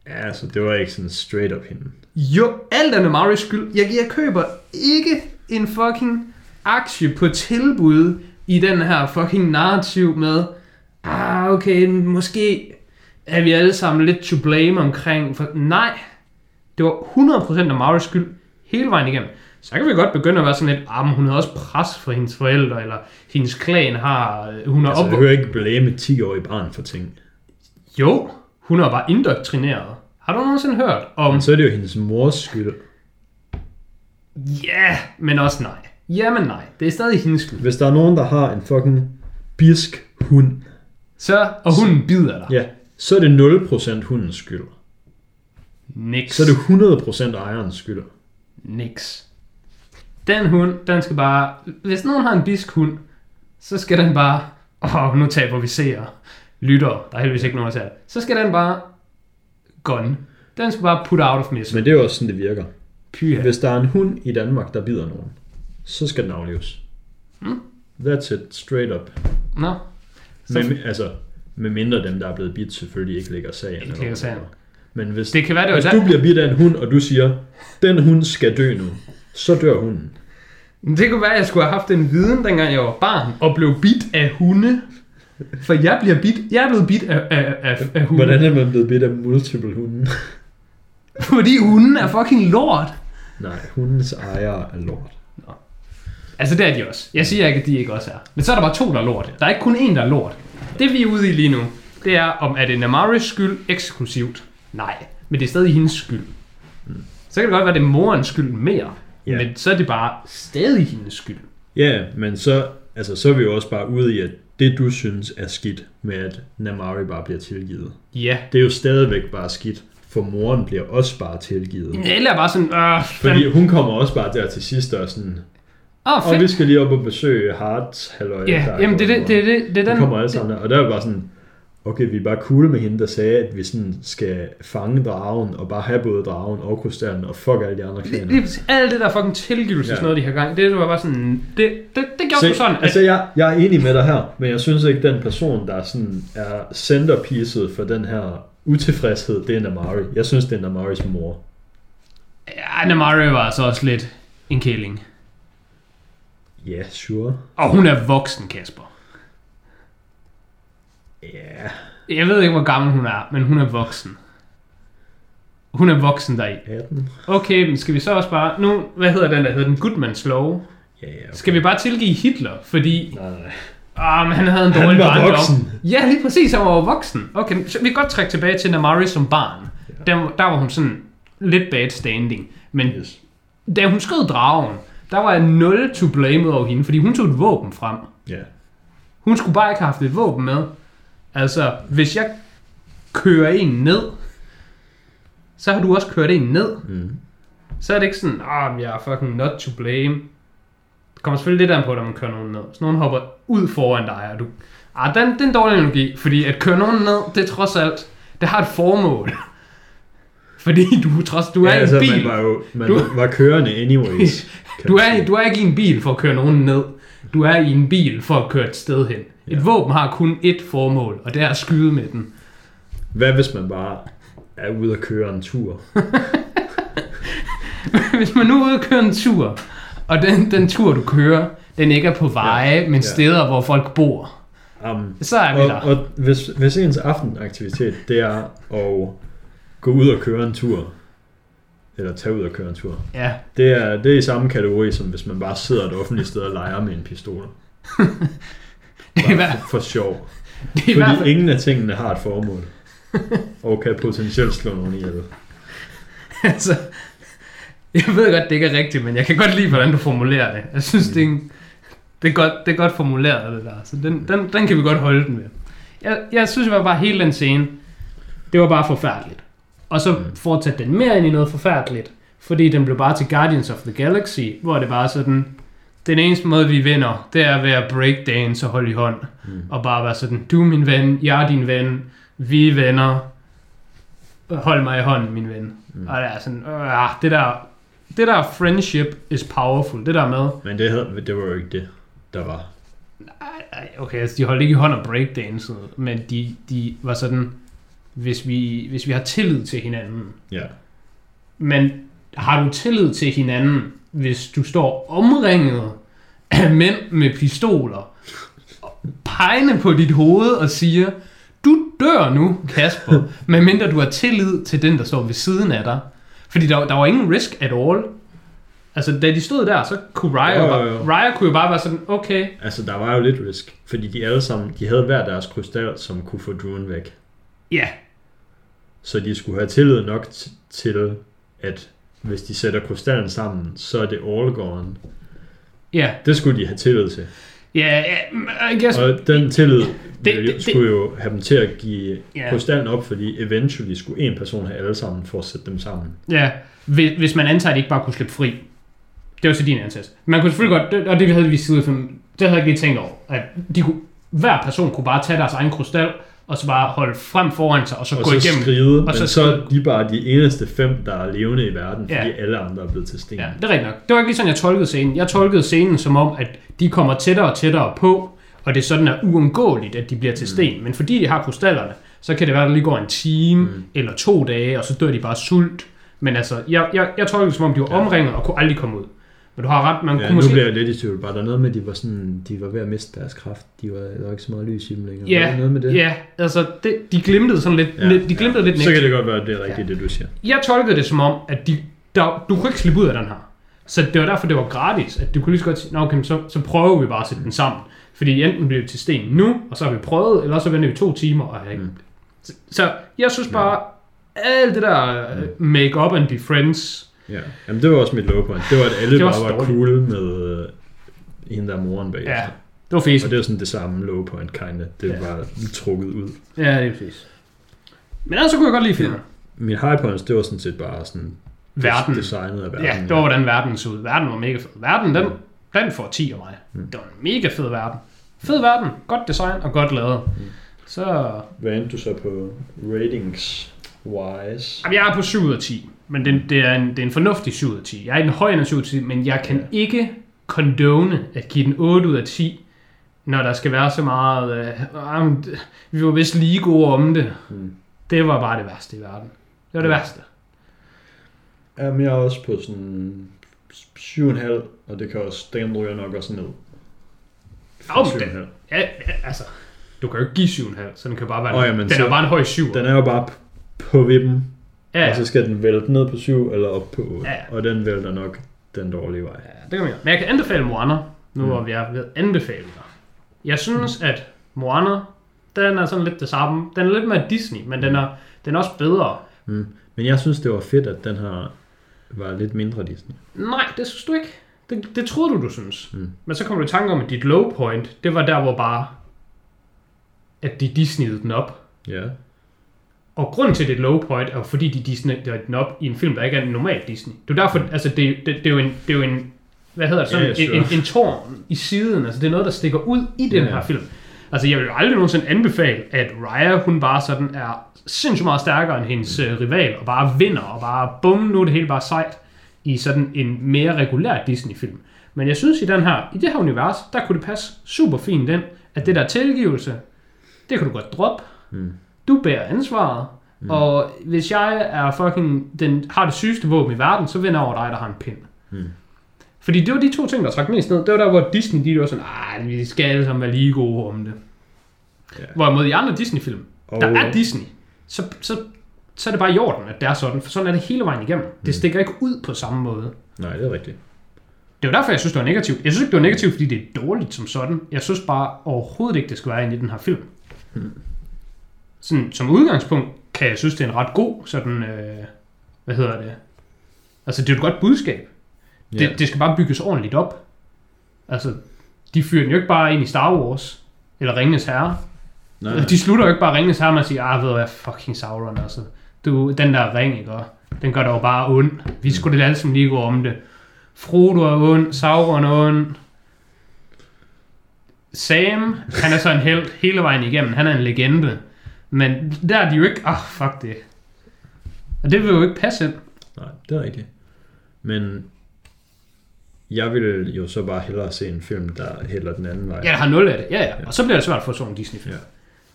Ja, altså, det var ikke sådan straight up hende. Jo, alt er Namaris skyld. Jeg, jeg køber ikke en fucking aktie på tilbud i den her fucking narrativ med, ah, okay, måske er vi alle sammen lidt to blame omkring. For, nej, det var 100% Namaris skyld hele vejen igennem. Så kan vi godt begynde at være sådan lidt, ah, men hun har også pres fra hendes forældre, eller hendes klan har, hun har Altså, op... jeg hører ikke blæme 10-årige barn for ting. Jo, hun er bare indoktrineret. Har du nogensinde hørt om... Men så er det jo hendes mors skyld. Ja, men også nej. Jamen nej, det er stadig hendes skyld. Hvis der er nogen, der har en fucking bisk hund, Så, og hun bider dig. ja, så er det 0% hundens skyld. Nix. Så er det 100% ejerens skyld. Nix. Den hund, den skal bare... Hvis nogen har en bisk hund, så skal den bare... Åh, nu taber vi seere. Lytter. Der er heldigvis ikke nogen, det. Så skal den bare... Gone. Den skal bare put out of misery. Men det er jo også sådan, det virker. Pyha. Hvis der er en hund i Danmark, der bider nogen, så skal den aflives. Mm. That's it, straight up. Nå. Så, Med, altså, med mindre dem, der er blevet bidt, selvfølgelig ikke lægger sagen. Ikke hvad. sagen. Men hvis, det kan være, det hvis der... du bliver bidt af en hund, og du siger, den hund skal dø nu, så dør hunden. Det kunne være, at jeg skulle have haft en viden, dengang jeg var barn, og blev bidt af hunde. For jeg bliver bidt, jeg er blevet bidt af, af, af, af hunde. Hvordan er man blevet bidt af multiple hunde? Fordi hunden er fucking lort. Nej, hundens ejer er lort. Altså det er de også. Jeg siger ikke, at de ikke også er. Men så er der bare to, der er lort. Der er ikke kun én, der er lort. Det vi er ude i lige nu, det er, om er det Namaris skyld eksklusivt? Nej. Men det er stadig hendes skyld. Så kan det godt være, at det er morens skyld mere. Ja. Men så er det bare stadig hendes skyld. Ja, men så, altså, så er vi jo også bare ude i, at det du synes er skidt med, at Namari bare bliver tilgivet. Ja. Det er jo stadigvæk bare skidt, for moren bliver også bare tilgivet. Eller er bare sådan, øh, Fordi hun kommer også bare der til sidst og sådan, Åh, og fedt. vi skal lige op og besøge Hearts, halløj. Ja, der er jamen det er det, det, det, det De den... kommer alle sammen der, og der er bare sådan, okay, vi er bare cool med hende, der sagde, at vi sådan skal fange dragen, og bare have både dragen og krystallen, og fuck alle de andre klaner. lige præcis. Alt det der fucking tilgivelse, Ja. ja. noget, de har gang. Det var bare sådan... Det, det, det gjorde Se, sgu sådan, at... altså jeg, jeg er enig med dig her, men jeg synes ikke, den person, der sådan er centerpiecet for den her utilfredshed, det er Namari. Jeg synes, det er Namaris mor. Ja, Namari var altså også lidt en kæling. Ja, yeah, sure. Og hun er voksen, Kasper. Ja, Jeg ved ikke, hvor gammel hun er, men hun er voksen. Hun er voksen deri. 18. Okay, men skal vi så også bare... Nu, hvad hedder den der? Hedder den Goodmans Lov? Ja, ja. Okay. Skal vi bare tilgive Hitler, fordi... Nej, nej. Ah, men han havde en Han dårlig var barndom. voksen. Ja, lige præcis, han var voksen. Okay, så vi kan godt trække tilbage til Namari som barn. Ja. Der, der var hun sådan lidt bad standing. Men Yes. da hun skød dragen, der var jeg nul to blame over hende, fordi hun tog et våben frem. Ja. Hun skulle bare ikke have haft et våben med. Altså, hvis jeg kører en ned, så har du også kørt en ned. Mm. Så er det ikke sådan, ah, jeg er fucking not to blame. Det kommer selvfølgelig lidt an på, når man kører nogen ned. Så nogen hopper ud foran dig, og du... Ah, den, det er en dårlig analogi, fordi at køre nogen ned, det er trods alt, det har et formål. fordi du, trods, du er ja, i altså, en bil. man var jo man Du- var kørende anyways. Du er, du er ikke i en bil for at køre nogen ned. Du er i en bil for at køre et sted hen. Et Ja. våben har kun ét formål, og det er at skyde med den. Hvad hvis man bare er ude at køre en tur? Hvis man nu er ude og køre en tur, og den, den tur, du kører, den ikke er på veje, Ja. men Ja. steder, hvor folk bor, Um, så er vi og, der. og hvis, hvis ens aftenaktivitet, det er at gå ud og køre en tur, eller tage ud og køre en tur, Ja, det er, det er i samme kategori, som hvis man bare sidder et offentligt sted og leger med en pistol. det Bare for, sjov. det er i hvert Fordi fald... ingen af tingene har et formål. Og kan potentielt slå nogen ihjel. Altså, jeg ved godt, det ikke er rigtigt, men jeg kan godt lide, hvordan du formulerer det. Jeg synes, mm. det, er en, det, er godt, det er godt formuleret, det der. Så den, den, den kan vi godt holde den med. Jeg, jeg synes bare, bare hele den scene, det var bare forfærdeligt. Og så Mm. fortsatte den mere ind i noget forfærdeligt, fordi den blev bare til Guardians of the Galaxy, hvor det bare sådan, den eneste måde, vi vinder, det er ved at breakdance og holde i hånd. Mm. Og bare være sådan, du er min ven, jeg er din ven, vi er venner, hold mig i hånden, min ven. Mm. Og det er sådan, øh, det der det der friendship is powerful, det der med, Men det, det var jo ikke det, der var. Ej, ej, okay, altså de holdt ikke i hånd og breakdance, men de, de var sådan, hvis vi, hvis vi har tillid til hinanden. Ja. Men har du tillid til hinanden, hvis du står omringet af mænd med pistoler, og pegende på dit hoved og siger, du dør nu, Kasper, medmindre du har tillid til den, der står ved siden af dig. Fordi der, der var ingen risk at all. Altså, da de stod der, så kunne Raya, Jo, jo, jo, bare, Raya kunne jo bare være sådan, okay, Altså, der var jo lidt risk, fordi de alle sammen, de havde hver deres krystal, som kunne få druen væk. ja, Så de skulle have tillid nok til, at hvis de sætter krystallen sammen, så er det all gone. Ja, Det skulle de have tillid til. ja, ja, I guess, Og den tillid det- ville- det- skulle jo have dem til at give Ja. krystallen op, fordi eventually skulle en person have alle sammen for at sætte dem sammen. Ja, hvis, hvis man antager, at de ikke bare kunne slippe fri. Det var så din antagelse. Man kunne selvfølgelig godt, det, og det havde vi siddet for, det havde jeg ikke lige tænkt over, at de kunne, hver person kunne bare tage deres egen krystal, og så bare holde frem foran sig, og så Og gå så igennem. skride, og men så så, skride. er de bare de eneste fem, der er levende i verden, fordi Ja. alle andre er blevet til sten. Ja, det er rigtigt nok. Det var ikke lige sådan, jeg tolkede scenen. Jeg tolkede scenen som om, at de kommer tættere og tættere på, og det sådan er uundgåeligt, at de bliver til sten. Men fordi de har krystallerne, så kan det være, at der lige går en time mm. eller to dage, og så dør de bare sult. Men altså, jeg, jeg, jeg tolkede det som om, de var Ja. omringet og kunne aldrig komme ud. Men du har ret, man Ja, kunne nu måske... bliver jeg lidt i tvivl. Bare der er noget med, at de var, sådan, de var ved at miste deres kraft. De var, der var ikke så meget lys i dem længere. Ja, Var noget med det? Ja, altså, det, de glimtede sådan lidt, ja, de glimtede lidt Så kan det godt være, at det er rigtigt, det du siger. Jeg tolkede det som om, at de, der, du kunne ikke slippe ud af den her. Så det var derfor, det var gratis, at du kunne lige så godt sige, "Nå, okay, så, så prøver vi bare at sætte den sammen. Fordi enten bliver det til sten nu, og så har vi prøvet, eller så venter vi to timer. Og ikke. Mm. Så, så jeg synes bare, alt det der uh, make up and be friends, Ja. Jamen, det var også mit low point. Det var, at alle Det var bare var dårligt. cool med øh, hende der moren bagefter. ja, det var fisk. Og det er sådan det samme low point, kinda. Det Ja. var trukket ud. Ja, det er præcis. Men ellers så kunne jeg godt lide filmen. Min high points, det var sådan set bare sådan Verden. designet af verden. Ja, det var hvordan verden så ud. Verden var mega fed. Verden, den, den får 10 af mig. Det var en mega fed verden. Fed verden, godt design og godt lavet. Så Hvad endte du så på ratings wise? Jamen, jeg er på 7 ud af 10, men det, det, er en, det er en fornuftig 7 ud af 10. Jeg er i den høje ende af 7 ud af 10, men jeg kan Ja. ikke condone at give den 8 ud af 10, når der skal være så meget... Øh, øh, vi var vist lige gode om det. Hmm. Det var bare det værste i verden. Det var det Ja. værste. Jamen, jeg er også på sådan 7,5, og det kan også, den ryger nok også ned. Men 7,5. Ja, ja, altså, du kan jo ikke give 7,5, så den kan bare være... Åh, jamen, den så- er bare en høj 7. Den er jo bare på vippen, ja, og så skal den vælte ned på 7 eller op på 8. Ja. Og den vælter nok den dårlige vej. Ja, det kan man gøre. Men jeg kan anbefale Moana, nu Mm. hvor vi er ved anbefalinger. Jeg synes, at Moana, den er sådan lidt det samme. Den er lidt mere Disney, men den er, den er også bedre. Mm. Men jeg synes, det var fedt, at den her var lidt mindre Disney. Nej, det synes du ikke. Det, det troede du, du synes. Mm. Men så kommer du i tanke om, at dit low point, det var der, hvor bare, at de Disneyede den op. Ja. Og grunden til det low point er fordi de Disneyede den op i en film, der ikke er en normal Disney. Det er derfor, altså det, det, det, er jo en, det er jo en, hvad hedder det, sådan, Ja, ja, en, en, sure. en tårn i siden. Altså det er noget, der stikker ud i den ja. her film. Altså jeg vil jo aldrig nogensinde anbefale, at Raya, hun bare sådan er sindssygt meget stærkere end hendes øh, rival, og bare vinder, og bare bum, nu er det hele bare sejt, i sådan en mere regulær Disney-film. Men jeg synes i den her, i det her univers, der kunne det passe super fint den, at det der tilgivelse, det kan du godt droppe. Mm. Du bærer ansvaret, mm. og hvis jeg er fucking, den har det sygeste våben i verden, så vinder jeg over dig, der har en pind. Mm. Fordi det var de to ting, der trak mest ned. Det var der, hvor Disney, de var sådan, ej, vi skal alle sammen være lige gode om det. Ja. Hvorimod i andre Disney-film, Og, der er Disney, så, så, så er det bare i orden, at det er sådan, for sådan er det hele vejen igennem. Mm. Det stikker ikke ud på samme måde. Nej, det er rigtigt. Det var derfor, jeg synes, det var negativt. Jeg synes ikke, det var negativt, fordi det er dårligt som sådan. Jeg synes bare overhovedet ikke, det skal være inde i den her film. Hmm. Sådan, som udgangspunkt kan jeg synes, det er en ret god sådan, øh, hvad hedder det? Altså, det er et godt budskab. Ja. Det, det skal bare bygges ordentligt op. Altså, de fyrer den jo ikke bare ind i Star Wars, eller Ringenes Herre. Nej, Nej. De slutter jo ikke bare Ringenes Herre med at sige, ah, ved du hvad, fucking Sauron, altså. Du, den der ring, ikke? Og Den gør dig jo bare ond. Vi skulle det alle sammen lige gå om det. Frodo er ond, Sauron er ond. Sam, han er så en held hele vejen igennem. Han er en legende. Men der er de jo ikke... Ah, oh, fuck det. Og det vil jo ikke passe ind. Nej, det er rigtigt. Men jeg ville jo så bare hellere se en film, der hælder den anden vej. Ja, der har nul af det. Ja, ja. Og så bliver det svært at få sådan en Disney-film. Ja.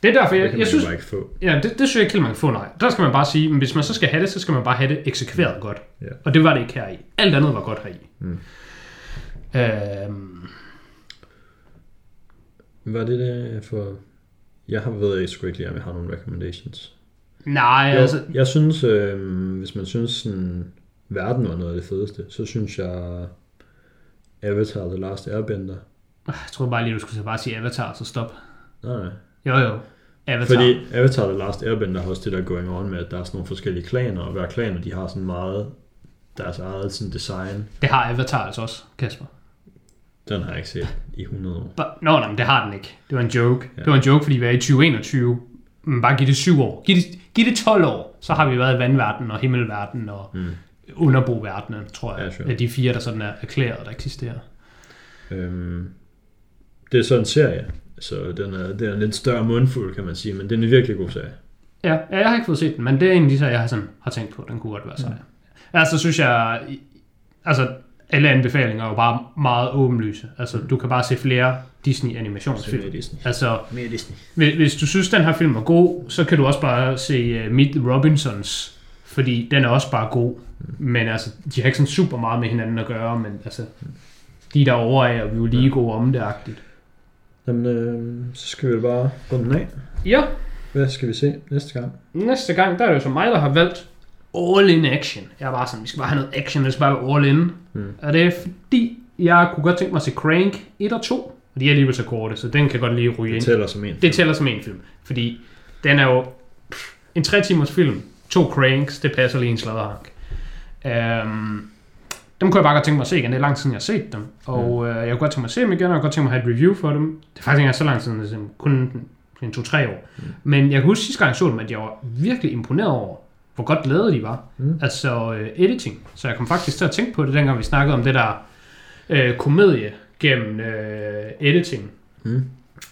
Det er derfor, det jeg, kan jeg synes, bare ikke få. ja, det, det synes jeg ikke man kan få, nej. Der skal man bare sige, men hvis man så skal have det, så skal man bare have det eksekveret godt. Ja. Og det var det ikke her i. Alt andet var godt her i. Mm. Øhm, Var det det for... Jeg har ved jeg sgu ikke lige, om jeg har nogle recommendations. nej, Jo, altså, jeg synes, øh, hvis man synes, sådan, verden var noget af det fedeste, så synes jeg Avatar The Last Airbender. jeg tror bare lige, du skulle bare sige Avatar, så stop. Nej, nej. Jo, jo. Avatar. Fordi Avatar The Last Airbender har også det der going on med, at der er sådan nogle forskellige klaner, og hver klaner, de har sådan meget deres eget sådan design. Det har Avatar altså også, Kasper. Den har jeg ikke set i 100 år. Nå, nej, men det har den ikke. Det var en joke. Ja. Det var en joke, fordi vi er i 2021. Men bare giv det 7 år. Giv det, giv det 12 år, så har vi været i vandverdenen og himmelverdenen og Mm. underboverdenen, tror jeg. Ja, sure. Af de fire, der sådan er erklæret, der eksisterer. Øhm, det er så en serie, så den er, det er en lidt større mundfuld, kan man sige, men det er en virkelig god serie. Ja, ja, jeg har ikke fået set den, men det er en af de serier, jeg har, sådan, har tænkt på. Den kunne godt være sej. Ja. Altså, synes jeg... Altså, alle anbefalinger er jo bare meget åbenlyse. Altså, du kan bare se flere Disney-animationsfilm. Disney. Altså, Mere Disney. Hvis, hvis du synes, den her film er god, så kan du også bare se uh, Meet the Robinsons, fordi den er også bare god. Men altså, de har ikke sådan super meget med hinanden at gøre, men altså, de er af, og vi er jo lige gode om det -agtigt. Jamen, øh, så skal vi bare runde den af. Ja, Hvad skal vi se næste gang? næste gang, der er det jo så mig, der har valgt All in Action. Jeg er bare sådan, vi skal bare have noget action, det skal bare være all in. Mm. Og det er fordi, jeg kunne godt tænke mig at se Crank 1 og 2, og de er alligevel så korte, så den kan godt lige ryge Det ind. tæller som en. Det tæller som en film, fordi den er jo pff, en tre timers film, to cranks, det passer lige i en sladderhank. Um, dem kunne jeg bare godt tænke mig at se igen, det er lang tid siden jeg har set dem, og mm. uh, jeg kunne godt tænke mig at se dem igen, og jeg kunne godt tænke mig at have et review for dem. Det er faktisk ikke engang så lang tid siden, det kun en to-tre år. Mm. Men jeg kan huske sidste gang jeg så dem, at jeg var virkelig imponeret over, hvor godt lavet de var. Mm. Altså uh, editing. Så jeg kom faktisk til at tænke på det, dengang vi snakkede om det der uh, komedie gennem uh, editing Mm.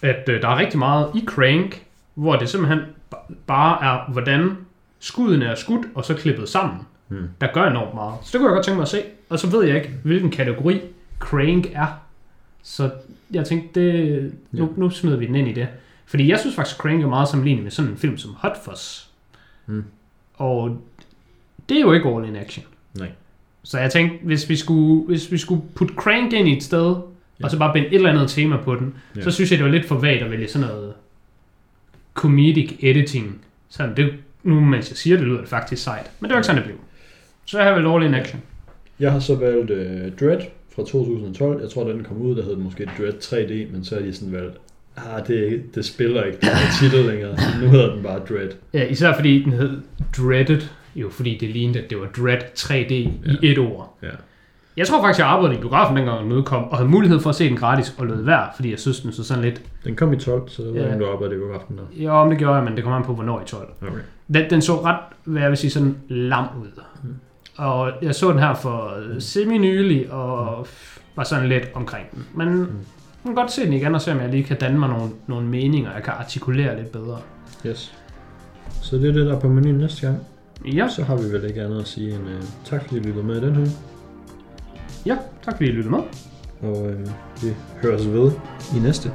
at øh, der er rigtig meget i Crank, hvor det simpelthen ba- bare er, hvordan skuddene er skudt og så klippet sammen, Mm. der gør enormt meget. Så det kunne jeg godt tænke mig at se. Og så ved jeg ikke, hvilken kategori Crank er. Så jeg tænkte, det, nu, nu smider vi den ind i det. Fordi jeg synes faktisk, Crank er meget sammenlignet med sådan en film som Hot Fuzz. Mm. Og det er jo ikke all in action. Nej. Så jeg tænkte, hvis vi skulle, hvis vi skulle putte Crank ind i et sted, Ja. og så bare binde et eller andet tema på den, Ja. så synes jeg, det var lidt for vagt at vælge sådan noget comedic editing. Sådan, det, nu mens jeg siger det, lyder det faktisk sejt. Men det var ikke sådan, det blev. Så jeg har vel all in action. Jeg har så valgt uh, Dread fra 2012. Jeg tror, da den kom ud, der hed den måske Dread 3D, men så er de sådan valgt, ah, det, det spiller ikke den her titel længere. Nu hedder den bare Dread. Ja, især fordi den hed Dreaded, jo fordi det lignede, at det var Dread 3D ja. i et ord. Ja. Jeg tror faktisk, jeg arbejdede i biografen dengang den udkom, og havde mulighed for at se den gratis og lød værd, fordi jeg synes, den så sådan lidt... Den kom i 12, så jeg ved Ja. du arbejder i biografen der. Jo, om det gjorde jeg, men det kommer an på, hvornår i 12. Okay. Den, den så ret, hvad jeg vil sige, sådan lam ud. Mm. Og jeg så den her for øh, semi-nylig, og var sådan lidt omkring den. Men Mm. Jeg kan godt se den igen, og se om jeg lige kan danne mig nogle, nogle meninger, jeg kan artikulere lidt bedre. Yes. Så det er det, der er på menuen næste gang. Ja, Så har vi vel ikke andet at sige end uh, tak, fordi I lyttede med i den her. ja tak fordi I lyttede med. Og uh, vi høres ved i næste.